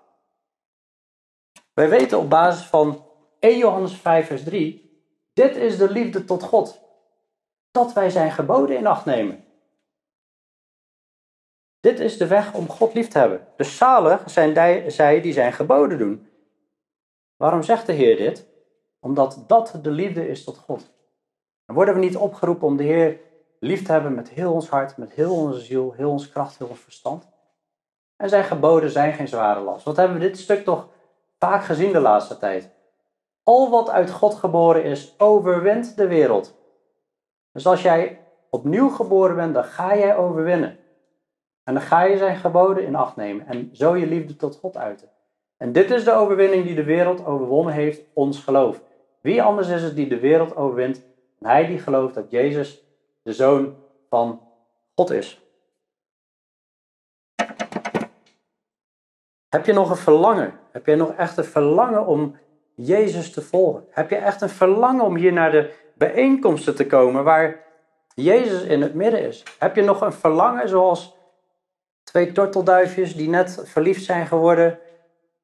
Wij weten op basis van 1 Johannes 5 vers 3. Dit is de liefde tot God. Dat wij zijn geboden in acht nemen. Dit is de weg om God lief te hebben. Dus zalig zijn zij die zijn geboden doen. Waarom zegt de Heer dit? Omdat dat de liefde is tot God. Dan worden we niet opgeroepen om de Heer lief te hebben met heel ons hart, met heel onze ziel, heel ons kracht, heel ons verstand. En zijn geboden zijn geen zware last. Wat hebben we dit stuk toch vaak gezien de laatste tijd? Al wat uit God geboren is, overwint de wereld. Dus als jij opnieuw geboren bent, dan ga jij overwinnen. En dan ga je zijn geboden in acht nemen en zo je liefde tot God uiten. En dit is de overwinning die de wereld overwonnen heeft, ons geloof. Wie anders is het die de wereld overwint hij die gelooft dat Jezus de Zoon van God is? Heb je nog een verlangen? Heb je nog echt een verlangen om Jezus te volgen? Heb je echt een verlangen om hier naar de bijeenkomsten te komen waar Jezus in het midden is? Heb je nog een verlangen zoals Twee tortelduifjes die net verliefd zijn geworden.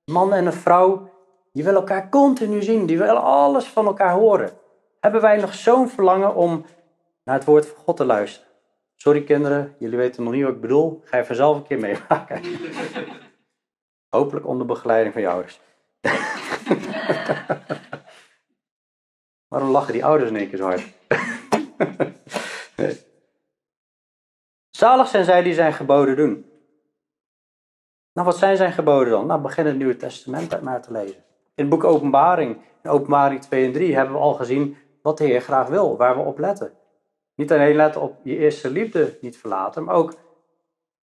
Man en een vrouw. Die willen elkaar continu zien. Die willen alles van elkaar horen. Hebben wij nog zo'n verlangen om naar het woord van God te luisteren? Sorry kinderen, jullie weten nog niet wat ik bedoel. Ga je vanzelf een keer meemaken. [laughs] Hopelijk onder begeleiding van je ouders. [laughs] Waarom lachen die ouders in één hard? [laughs] Zalig zijn zij die zijn geboden doen. Nou, wat zijn zijn geboden dan? Nou, begin het Nieuwe Testament maar te lezen. In het boek Openbaring, in Openbaring 2 en 3, hebben we al gezien wat de Heer graag wil, waar we op letten. Niet alleen letten op je eerste liefde niet verlaten, maar ook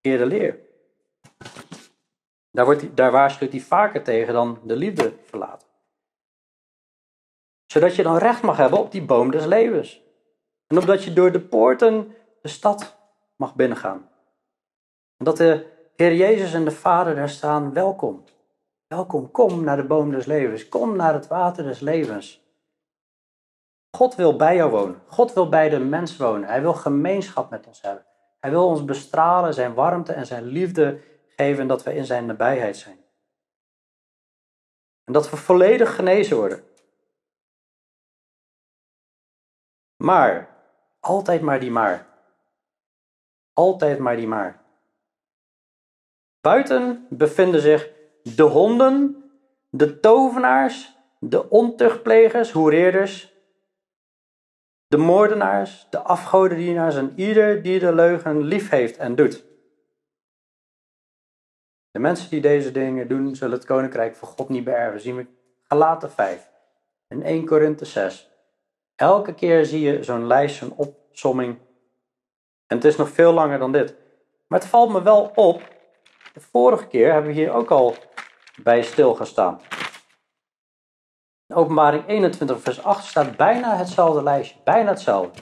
eerder leer. Daar, wordt, daar waarschuwt hij vaker tegen dan de liefde verlaten. Zodat je dan recht mag hebben op die boom des levens. En opdat je door de poorten de stad mag binnengaan. En dat de Heer Jezus en de Vader daar staan, welkom. Welkom, kom naar de boom des levens. Kom naar het water des levens. God wil bij jou wonen. God wil bij de mens wonen. Hij wil gemeenschap met ons hebben. Hij wil ons bestralen, zijn warmte en zijn liefde geven en dat we in zijn nabijheid zijn. En dat we volledig genezen worden. Maar, altijd maar die maar. Altijd maar die maar. Buiten bevinden zich de honden, de tovenaars, de ontuchtplegers, hoereerders de moordenaars, de afgodendienaars en ieder die de leugen lief heeft en doet. De mensen die deze dingen doen, zullen het koninkrijk van God niet beërven. Zien we Galaten 5 en 1 Korinthe 6. Elke keer zie je zo'n lijst, zo'n opsomming. En het is nog veel langer dan dit. Maar het valt me wel op. De vorige keer hebben we hier ook al bij stilgestaan. In openbaring 21, vers 8 staat bijna hetzelfde lijstje. Bijna hetzelfde.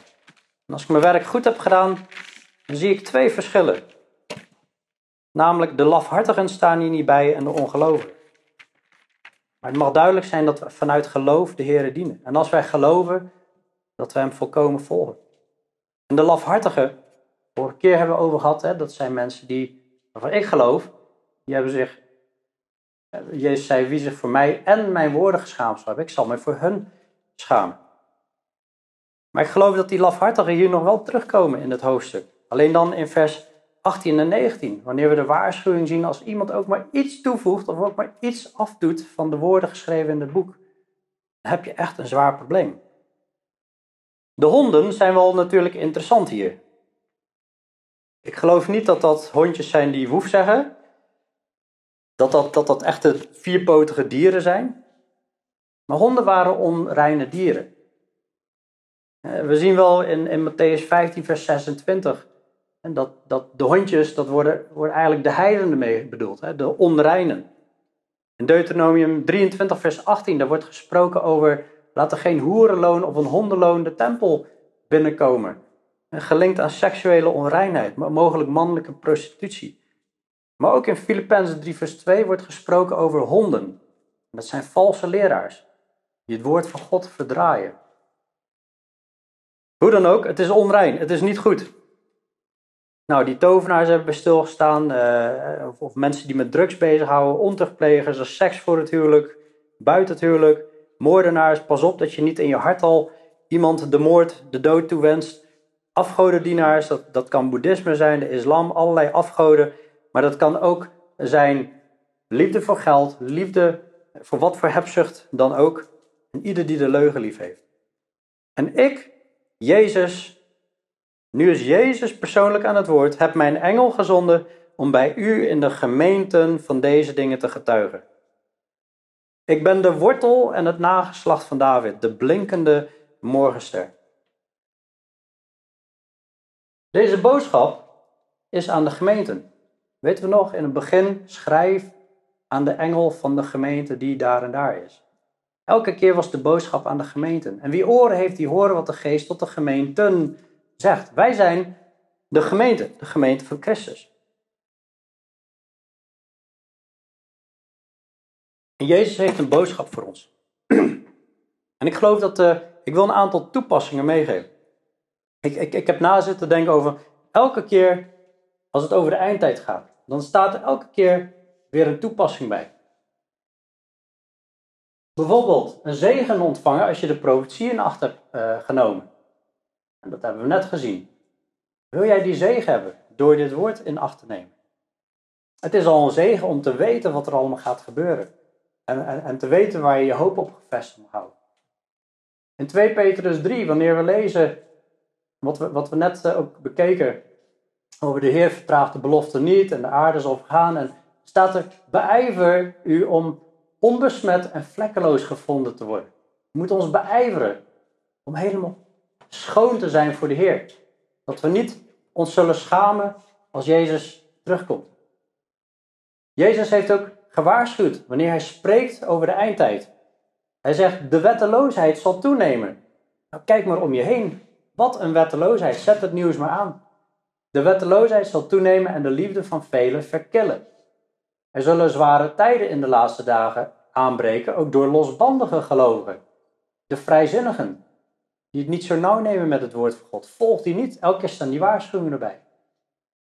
En als ik mijn werk goed heb gedaan, dan zie ik twee verschillen. Namelijk de lafhartigen staan hier niet bij en de ongelovigen. Maar het mag duidelijk zijn dat we vanuit geloof de Heer dienen. En als wij geloven, dat we Hem volkomen volgen. En de lafhartigen, vorige keer hebben we over gehad, hè, dat zijn mensen die, waarvan ik geloof, die hebben zich, eh, Jezus zei, wie zich voor mij en mijn woorden geschaamd zal hebben, ik zal mij voor hun schamen. Maar ik geloof dat die lafhartigen hier nog wel terugkomen in het hoofdstuk. Alleen dan in vers 18 en 19. Wanneer we de waarschuwing zien als iemand ook maar iets toevoegt of ook maar iets afdoet van de woorden geschreven in het boek, dan heb je echt een zwaar probleem. De honden zijn wel natuurlijk interessant hier. Ik geloof niet dat dat hondjes zijn die woef zeggen. Dat dat, dat, dat echte vierpotige dieren zijn. Maar honden waren onreine dieren. Eh, we zien wel in, in Matthäus 15, vers 26 en dat, dat de hondjes, dat worden, worden eigenlijk de heidenen mee bedoeld, de onreinen. In Deuteronomium 23, vers 18, daar wordt gesproken over, laat er geen hoerenloon of een hondenloon de tempel binnenkomen. En gelinkt aan seksuele onreinheid, mogelijk mannelijke prostitutie. Maar ook in Filippenzen 3, vers 2 wordt gesproken over honden. Dat zijn valse leraars, die het woord van God verdraaien. Hoe dan ook, het is onrein, het is niet goed. Nou, die tovenaars hebben stilgestaan. Uh, of, of, mensen die met drugs bezighouden. Ontuchtplegers, als seks voor het huwelijk. Buiten het huwelijk. Moordenaars. Pas op dat je niet in je hart al iemand de moord, de dood toewenst. Afgodendienaars, dat, dat kan boeddhisme zijn, de islam, allerlei afgoden. Maar dat kan ook zijn liefde voor geld, liefde voor wat voor hebzucht dan ook. En ieder die de leugen lief heeft. En ik, Jezus, nu is Jezus persoonlijk aan het woord. Heb mijn engel gezonden om bij u in de gemeenten van deze dingen te getuigen. Ik ben de wortel en het nageslacht van David, de blinkende morgenster. Deze boodschap is aan de gemeenten. Weten we nog, in het begin schrijf aan de engel van de gemeente die daar en daar is. Elke keer was de boodschap aan de gemeenten. En wie oren heeft, die horen wat de geest tot de gemeenten zegt. Wij zijn de gemeente, de gemeente van Christus. En Jezus heeft een boodschap voor ons. [clears throat] en ik geloof dat, uh, ik wil een aantal toepassingen meegeven. Ik, ik, ik heb na zitten denken over, elke keer als het over de eindtijd gaat, dan staat er elke keer weer een toepassing bij. Bijvoorbeeld een zegen ontvangen als je de profetie in acht hebt uh, genomen. En dat hebben we net gezien. Wil jij die zegen hebben door dit woord in acht te nemen? Het is al een zegen om te weten wat er allemaal gaat gebeuren. En, en, te weten waar je je hoop op gevestigd moet houden. In 2 Petrus 3, wanneer we lezen wat we, wat we net eh, ook bekeken over de Heer vertraagt de belofte niet en de aarde zal vergaan. En staat er, beijver u om onbesmet en vlekkeloos gevonden te worden. We moeten ons beijveren om helemaal schoon te zijn voor de Heer. Dat we niet ons zullen schamen als Jezus terugkomt. Jezus heeft ook gewaarschuwd wanneer hij spreekt over de eindtijd. Hij zegt, de wetteloosheid zal toenemen. Nou, kijk maar om je heen. Wat een wetteloosheid. Zet het nieuws maar aan. De wetteloosheid zal toenemen en de liefde van velen verkillen. Er zullen zware tijden in de laatste dagen aanbreken, ook door losbandige gelovigen. De vrijzinnigen, die het niet zo nauw nemen met het woord van God. Volg die niet. Elke keer staan die waarschuwingen erbij.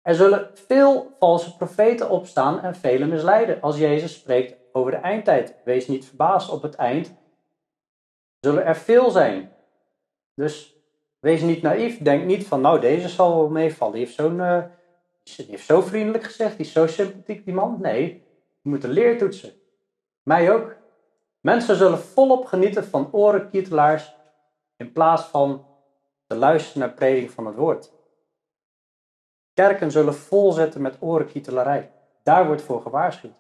Er zullen veel valse profeten opstaan en velen misleiden. Als Jezus spreekt over de eindtijd. Wees niet verbaasd op het eind. Zullen er veel zijn. Dus wees niet naïef. Denk niet van, nou, deze zal wel meevallen. Die heeft, zo'n, uh, die heeft zo vriendelijk gezegd. Die is zo sympathiek, die man. Nee, je moet een leertoetsen. Mij ook. Mensen zullen volop genieten van orenkietelaars in plaats van te luisteren naar preding van het woord. Kerken zullen vol zitten met orenkietelarij. Daar wordt voor gewaarschuwd.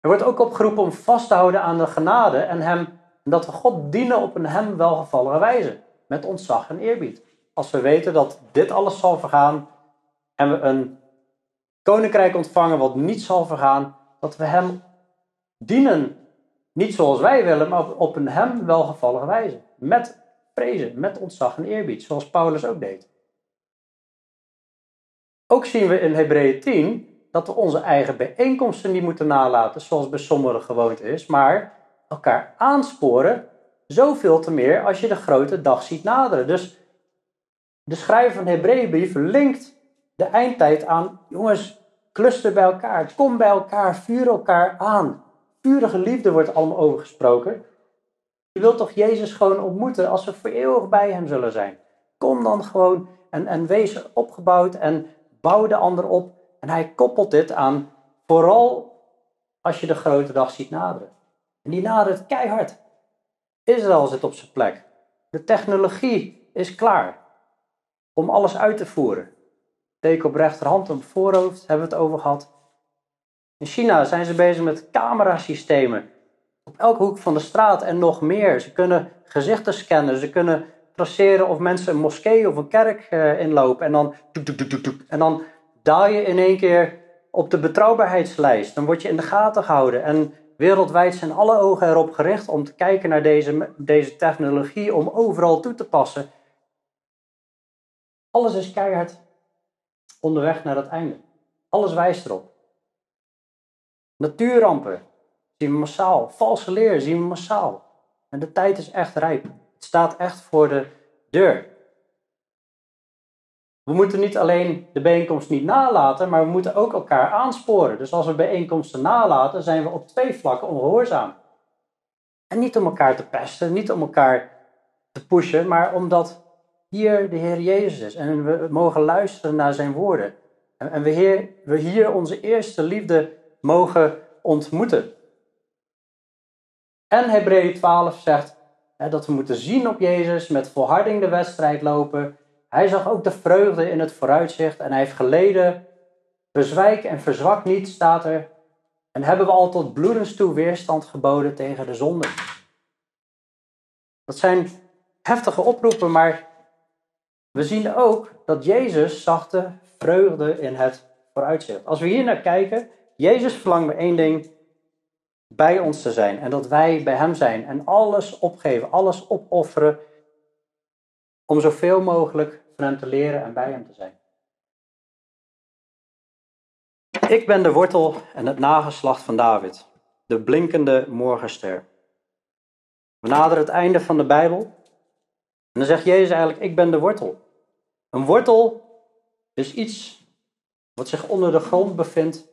Er wordt ook opgeroepen om vast te houden aan de genade en hem, dat we God dienen op een hem welgevallige wijze, met ontzag en eerbied. Als we weten dat dit alles zal vergaan en we een koninkrijk ontvangen wat niet zal vergaan, dat we hem dienen. Niet zoals wij willen, maar op een hem welgevallige wijze. Met prezen, met ontzag en eerbied, zoals Paulus ook deed. Ook zien we in Hebreeën 10 dat we onze eigen bijeenkomsten niet moeten nalaten, zoals bij sommigen gewoonte is, maar elkaar aansporen, zoveel te meer als je de grote dag ziet naderen. Dus de schrijver van de Hebreeënbrief linkt de eindtijd aan, jongens, cluster bij elkaar, kom bij elkaar, vuur elkaar aan. Purige liefde wordt allemaal over gesproken. Je wilt toch Jezus gewoon ontmoeten als we voor eeuwig bij hem zullen zijn. Kom dan gewoon en, en wees opgebouwd en bouw de ander op. En hij koppelt dit aan vooral als je de grote dag ziet naderen. En die nadert keihard. Israël zit op zijn plek. De technologie is klaar om alles uit te voeren. Teken op rechterhand en voorhoofd hebben we het over gehad. In China zijn ze bezig met camerasystemen. Op elke hoek van de straat en nog meer. Ze kunnen gezichten scannen. Ze kunnen traceren of mensen een moskee of een kerk uh, inlopen. En dan, en dan daal je in één keer op de betrouwbaarheidslijst. Dan word je in de gaten gehouden. En wereldwijd zijn alle ogen erop gericht om te kijken naar deze, deze technologie. Om overal toe te passen. Alles is keihard onderweg naar het einde. Alles wijst erop. Natuurrampen zien we massaal. Valse leer zien we massaal. En de tijd is echt rijp. Staat echt voor de deur. We moeten niet alleen de bijeenkomst niet nalaten, maar we moeten ook elkaar aansporen. Dus als we bijeenkomsten nalaten, zijn we op twee vlakken ongehoorzaam. En niet om elkaar te pesten, niet om elkaar te pushen, maar omdat hier de Heer Jezus is en we mogen luisteren naar zijn woorden. En we hier, we hier onze eerste liefde mogen ontmoeten. En Hebreeën 12 zegt dat we moeten zien op Jezus, met volharding de wedstrijd lopen. Hij zag ook de vreugde in het vooruitzicht en hij heeft geleden. Bezwijk en verzwak niet, staat er. En hebben we al tot bloedens toe weerstand geboden tegen de zonde. Dat zijn heftige oproepen, maar we zien ook dat Jezus zag de vreugde in het vooruitzicht. Als we hier naar kijken, Jezus verlangt maar één ding, bij ons te zijn. En dat wij bij Hem zijn. En alles opgeven, alles opofferen. Om zoveel mogelijk van Hem te leren en bij Hem te zijn. Ik ben de wortel en het nageslacht van David. De blinkende morgenster. We naderen het einde van de Bijbel. En dan zegt Jezus eigenlijk, ik ben de wortel. Een wortel is iets wat zich onder de grond bevindt,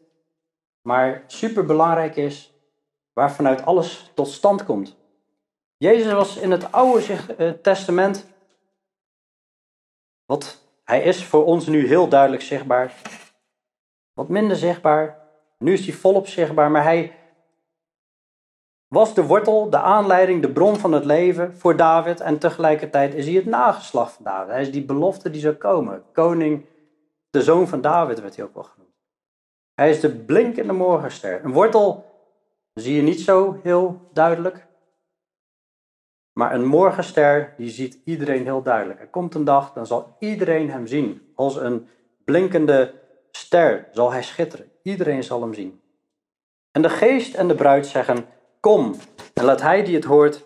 maar super belangrijk is, waar vanuit alles tot stand komt. Jezus was in het Oude eh, Testament, wat hij is voor ons nu heel duidelijk zichtbaar, wat minder zichtbaar. Nu is hij volop zichtbaar, maar hij was de wortel, de aanleiding, de bron van het leven voor David. En tegelijkertijd is hij het nageslacht van David. Hij is die belofte die zou komen. Koning, de zoon van David werd hij ook wel genoemd. Hij is de blinkende morgenster. Een wortel zie je niet zo heel duidelijk. Maar een morgenster, die ziet iedereen heel duidelijk. Er komt een dag, dan zal iedereen hem zien. Als een blinkende ster zal hij schitteren. Iedereen zal hem zien. En de geest en de bruid zeggen kom. En laat hij die het hoort,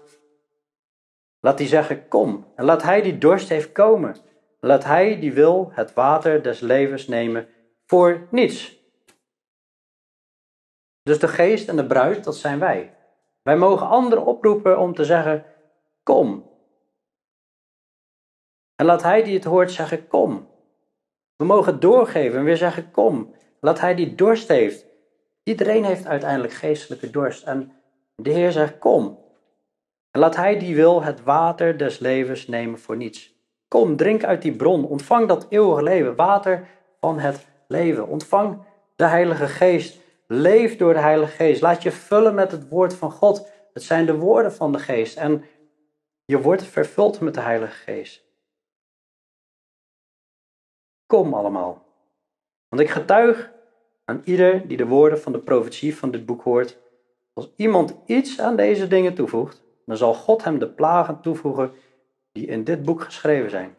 laat die zeggen, kom. En laat hij die dorst heeft komen. En laat hij die wil het water des levens nemen voor niets. Dus de geest en de bruid, dat zijn wij. Wij mogen anderen oproepen om te zeggen, kom. En laat hij die het hoort zeggen, kom. We mogen doorgeven en weer zeggen, kom. Laat hij die dorst heeft. Iedereen heeft uiteindelijk geestelijke dorst. En de Heer zegt, kom. En laat hij die wil het water des levens nemen voor niets. Kom, drink uit die bron, ontvang dat eeuwige leven, water van het leven. Ontvang de Heilige Geest, leef door de Heilige Geest. Laat je vullen met het woord van God. Het zijn de woorden van de Geest en je wordt vervuld met de Heilige Geest. kom allemaal. Want ik getuig aan ieder die de woorden van de profetie van dit boek hoort. Als iemand iets aan deze dingen toevoegt, dan zal God hem de plagen toevoegen die in dit boek geschreven zijn.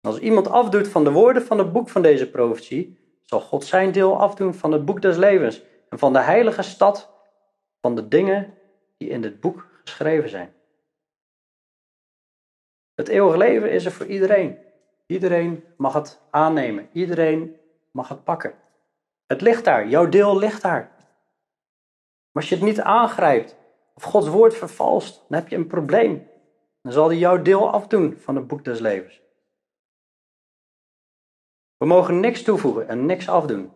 als iemand afdoet van de woorden van het boek van deze profetie, zal God zijn deel afdoen van het boek des levens en van de heilige stad, van de dingen die in dit boek geschreven zijn. Het eeuwige leven is er voor iedereen. Iedereen mag het aannemen. Iedereen mag het pakken. Het ligt daar. Jouw deel ligt daar. Maar als je het niet aangrijpt of Gods woord vervalst, dan heb je een probleem. Dan zal hij jouw deel afdoen van het boek des levens. We mogen niks toevoegen en niks afdoen.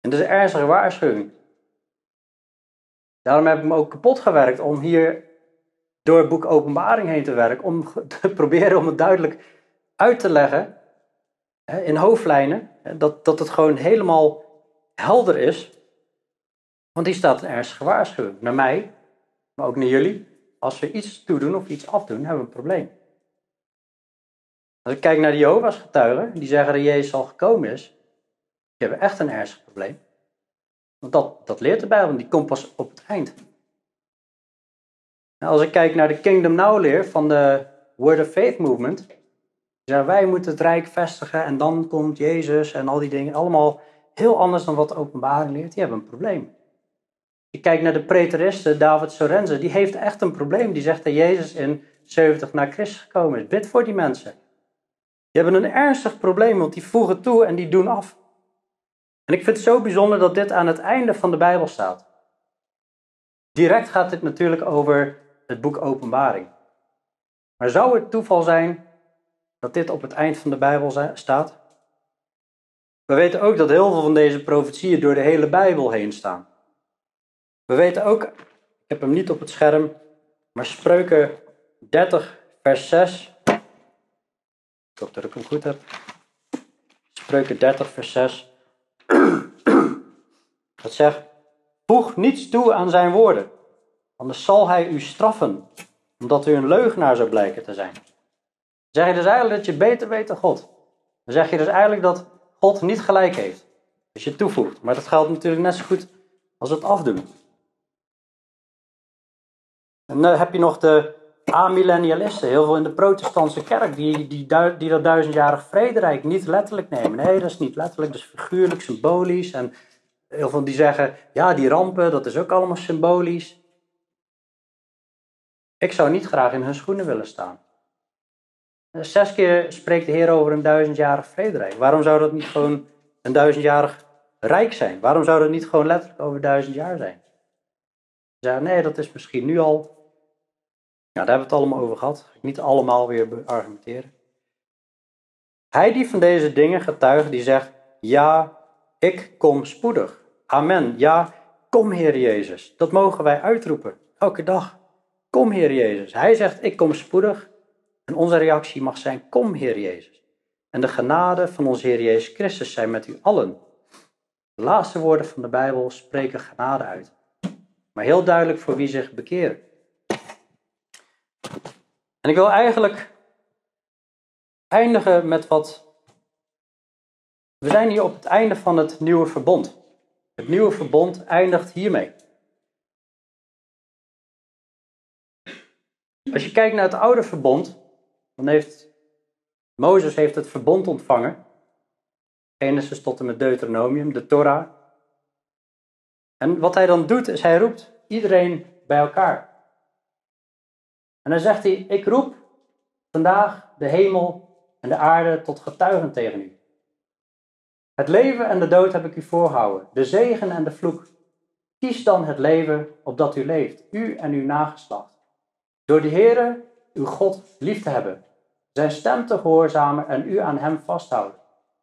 En dat is een ernstige waarschuwing. Daarom heb ik me ook kapot gewerkt om hier door het boek Openbaring heen te werken, om [laughs] te proberen om het duidelijk uit te leggen in hoofdlijnen, dat, dat het gewoon helemaal helder is. Want hier staat een ernstige waarschuwing naar mij, maar ook naar jullie. Als we iets toedoen of iets afdoen, hebben we een probleem. Als ik kijk naar de Jehovah's getuigen, die zeggen dat Jezus al gekomen is, die hebben echt een ernstig probleem. Want dat, dat leert de Bijbel, die komt pas op het eind. Nou, als ik kijk naar de Kingdom Now leer van de Word of Faith Movement, zeggen wij moeten het rijk vestigen en dan komt Jezus en al die dingen. Allemaal heel anders dan wat de openbaring leert. Die hebben een probleem. Je kijkt naar de preteristen, David Sorenze, die heeft echt een probleem. Die zegt dat Jezus in 70 na Christus gekomen is. Bid voor die mensen. Die hebben een ernstig probleem, want die voegen toe en die doen af. En ik vind het zo bijzonder dat dit aan het einde van de Bijbel staat. Direct gaat dit natuurlijk over het boek Openbaring. Maar zou het toeval zijn dat dit op het eind van de Bijbel staat? We weten ook dat heel veel van deze profetieën door de hele Bijbel heen staan. We weten ook, ik heb hem niet op het scherm, maar Spreuken 30, vers 6. Ik hoop dat ik hem goed heb. Spreuken 30, vers 6. Dat zegt: Voeg niets toe aan zijn woorden, anders zal hij u straffen, omdat u een leugenaar zou blijken te zijn. Zeg je dus eigenlijk dat je beter weet dan God. Dan zeg je dus eigenlijk dat God niet gelijk heeft. Als je toevoegt. Maar dat geldt natuurlijk net zo goed als het afdoen. En dan heb je nog de amillennialisten, heel veel in de protestantse kerk, die, die, die dat duizendjarig vrederijk niet letterlijk nemen. Nee, dat is niet letterlijk, dat is figuurlijk, symbolisch. En heel veel die zeggen, ja, die rampen, dat is ook allemaal symbolisch. Ik zou niet graag in hun schoenen willen staan. Zes keer spreekt de Heer over een duizendjarig vrederijk. Waarom zou dat niet gewoon een duizendjarig rijk zijn? Waarom zou dat niet gewoon letterlijk over duizend jaar zijn? Ze zeggen, nee, dat is misschien nu al. Ja, daar hebben we het allemaal over gehad. Ik niet allemaal weer argumenteren. Hij die van deze dingen getuigt, die zegt, ja, ik kom spoedig. Amen. Ja, kom Heer Jezus. Dat mogen wij uitroepen, elke dag. Kom Heer Jezus. Hij zegt, ik kom spoedig. En onze reactie mag zijn, kom Heer Jezus. En de genade van onze Heer Jezus Christus zijn met u allen. De laatste woorden van de Bijbel spreken genade uit. Maar heel duidelijk voor wie zich bekeren. En ik wil eigenlijk eindigen met wat. We zijn hier op het einde van het nieuwe verbond. Het nieuwe verbond eindigt hiermee. Als je kijkt naar het oude verbond, dan heeft Mozes heeft het verbond ontvangen. Genesis tot en met Deuteronomium, de Torah. En wat hij dan doet, is hij roept iedereen bij elkaar. En dan zegt hij, ik roep vandaag de hemel en de aarde tot getuigen tegen u. Het leven en de dood heb ik u voorgehouden, de zegen en de vloek. Kies dan het leven opdat u leeft, u en uw nageslacht. Door de Heere, uw God, lief te hebben, zijn stem te gehoorzamen en u aan hem vasthouden.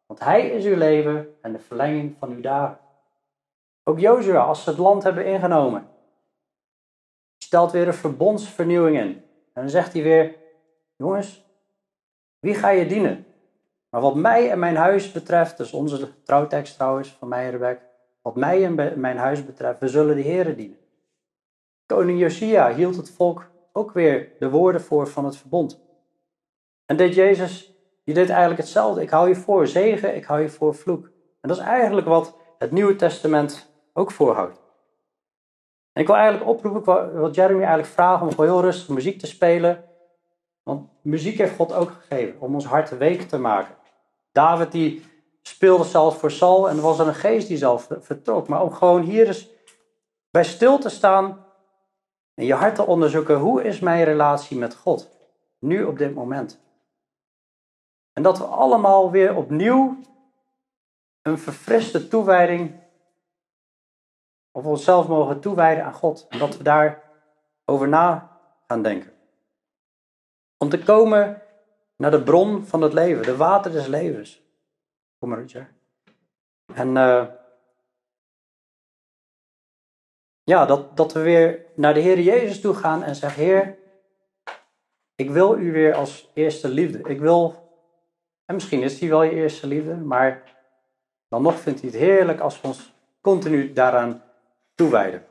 Want hij is uw leven en de verlenging van uw dagen. Ook Jozua, als ze het land hebben ingenomen, stelt weer een verbondsvernieuwing in. En dan zegt hij weer, jongens, wie ga je dienen? Maar wat mij en mijn huis betreft, dus onze trouwtekst trouwens van mij Rebek, wat mij en mijn huis betreft, we zullen de Heeren dienen. Koning Josia hield het volk ook weer de woorden voor van het verbond. En deed Jezus je deed eigenlijk hetzelfde. Ik hou je voor zegen, ik hou je voor vloek. En dat is eigenlijk wat het Nieuwe Testament ook voorhoudt. En ik wil eigenlijk oproepen, wat Jeremy eigenlijk vragen om gewoon heel rustig muziek te spelen. Want muziek heeft God ook gegeven om ons hart week te maken. David die speelde zelf voor Saul en er was er een geest die zelf vertrok. Maar om gewoon hier eens bij stil te staan en je hart te onderzoeken, hoe is mijn relatie met God? Nu op dit moment. En dat we allemaal weer opnieuw een verfriste toewijding, of onszelf mogen toewijden aan God. En dat we daar over na gaan denken. Om te komen naar de bron van het leven, de water des levens. Kom maar, Richard. En uh, ja, dat, dat we weer naar de Heer Jezus toe gaan en zeggen: Heer, ik wil u weer als eerste liefde. Ik wil, en misschien is hij wel je eerste liefde, maar dan nog vindt hij het heerlijk als we ons continu daaraan toewijden.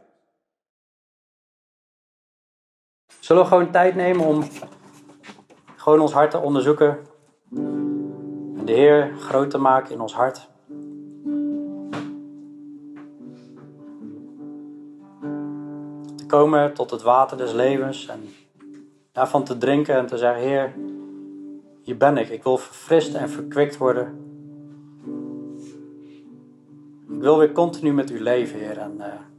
Zullen we gewoon tijd nemen om gewoon ons hart te onderzoeken en de Heer groot te maken in ons hart? Te komen tot het water des levens en daarvan te drinken en te zeggen: Heer, hier ben ik. Ik wil verfrist en verkwikt worden. Ik wil weer continu met u leven, Heer. En, ik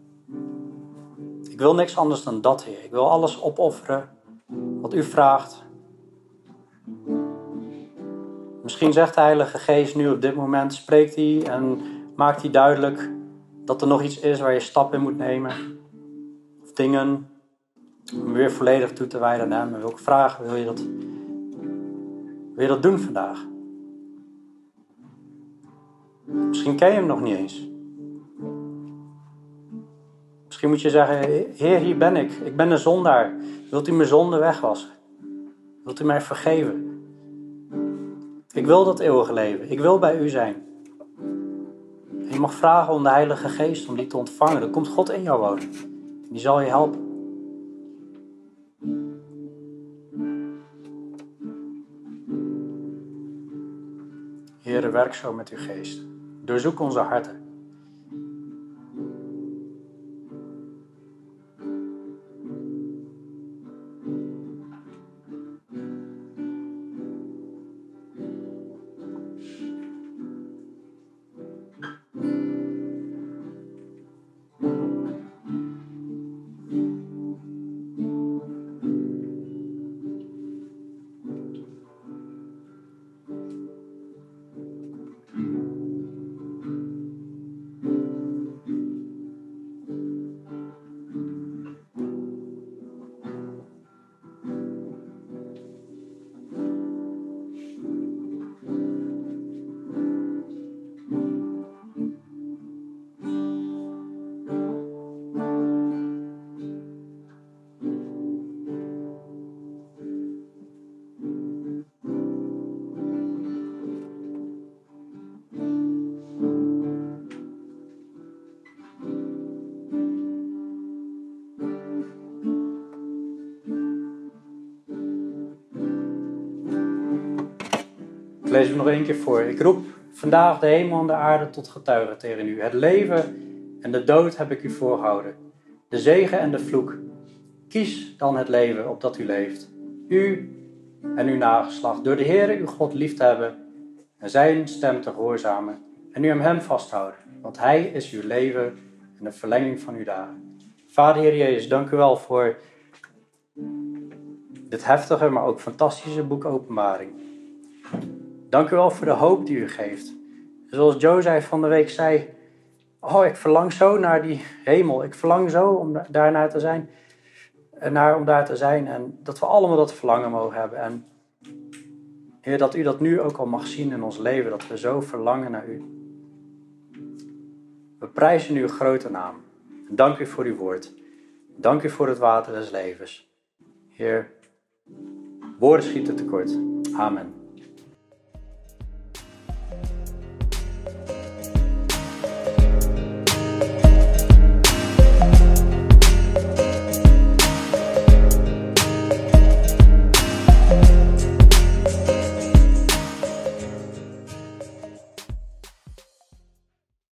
wil niks anders dan dat, Heer. Ik wil alles opofferen wat u vraagt. Misschien zegt de Heilige Geest nu op dit moment, spreekt hij en maakt hij duidelijk dat er nog iets is waar je stap in moet nemen. Of dingen om weer volledig toe te wijden aan Hem. En ik vragen, wil je dat, wil je dat doen vandaag? Misschien ken je Hem nog niet eens. Misschien moet je zeggen, Heer, hier ben ik. Ik ben een zondaar. Wilt u mijn zonde wegwassen? Wilt u mij vergeven? Ik wil dat eeuwige leven. Ik wil bij u zijn. En je mag vragen om de Heilige Geest om die te ontvangen. Dan komt God in jou wonen. Die zal je helpen. Heere, werk zo met uw geest. Doorzoek onze harten. Lees hem nog één keer voor. Ik roep vandaag de hemel en de aarde tot getuigen tegen u. Het leven en de dood heb ik u voorgehouden. De zegen en de vloek. Kies dan het leven opdat u leeft. U en uw nageslacht. Door de Heere uw God lief te hebben en zijn stem te gehoorzamen. En u hem hem vasthouden. Want hij is uw leven en de verlenging van uw dagen. Vader Heer Jezus, dank u wel voor dit heftige, maar ook fantastische boek Openbaring. Dank u wel voor de hoop die u geeft. Zoals zei van de week zei, oh ik verlang zo naar die hemel. Ik verlang zo om daarnaar te zijn. Naar, om daar te zijn. En dat we allemaal dat verlangen mogen hebben. En Heer, dat u dat nu ook al mag zien in ons leven. Dat we zo verlangen naar u. We prijzen uw grote naam. Dank u voor uw woord. Dank u voor het water des levens. Heer, woorden schieten tekort. Amen.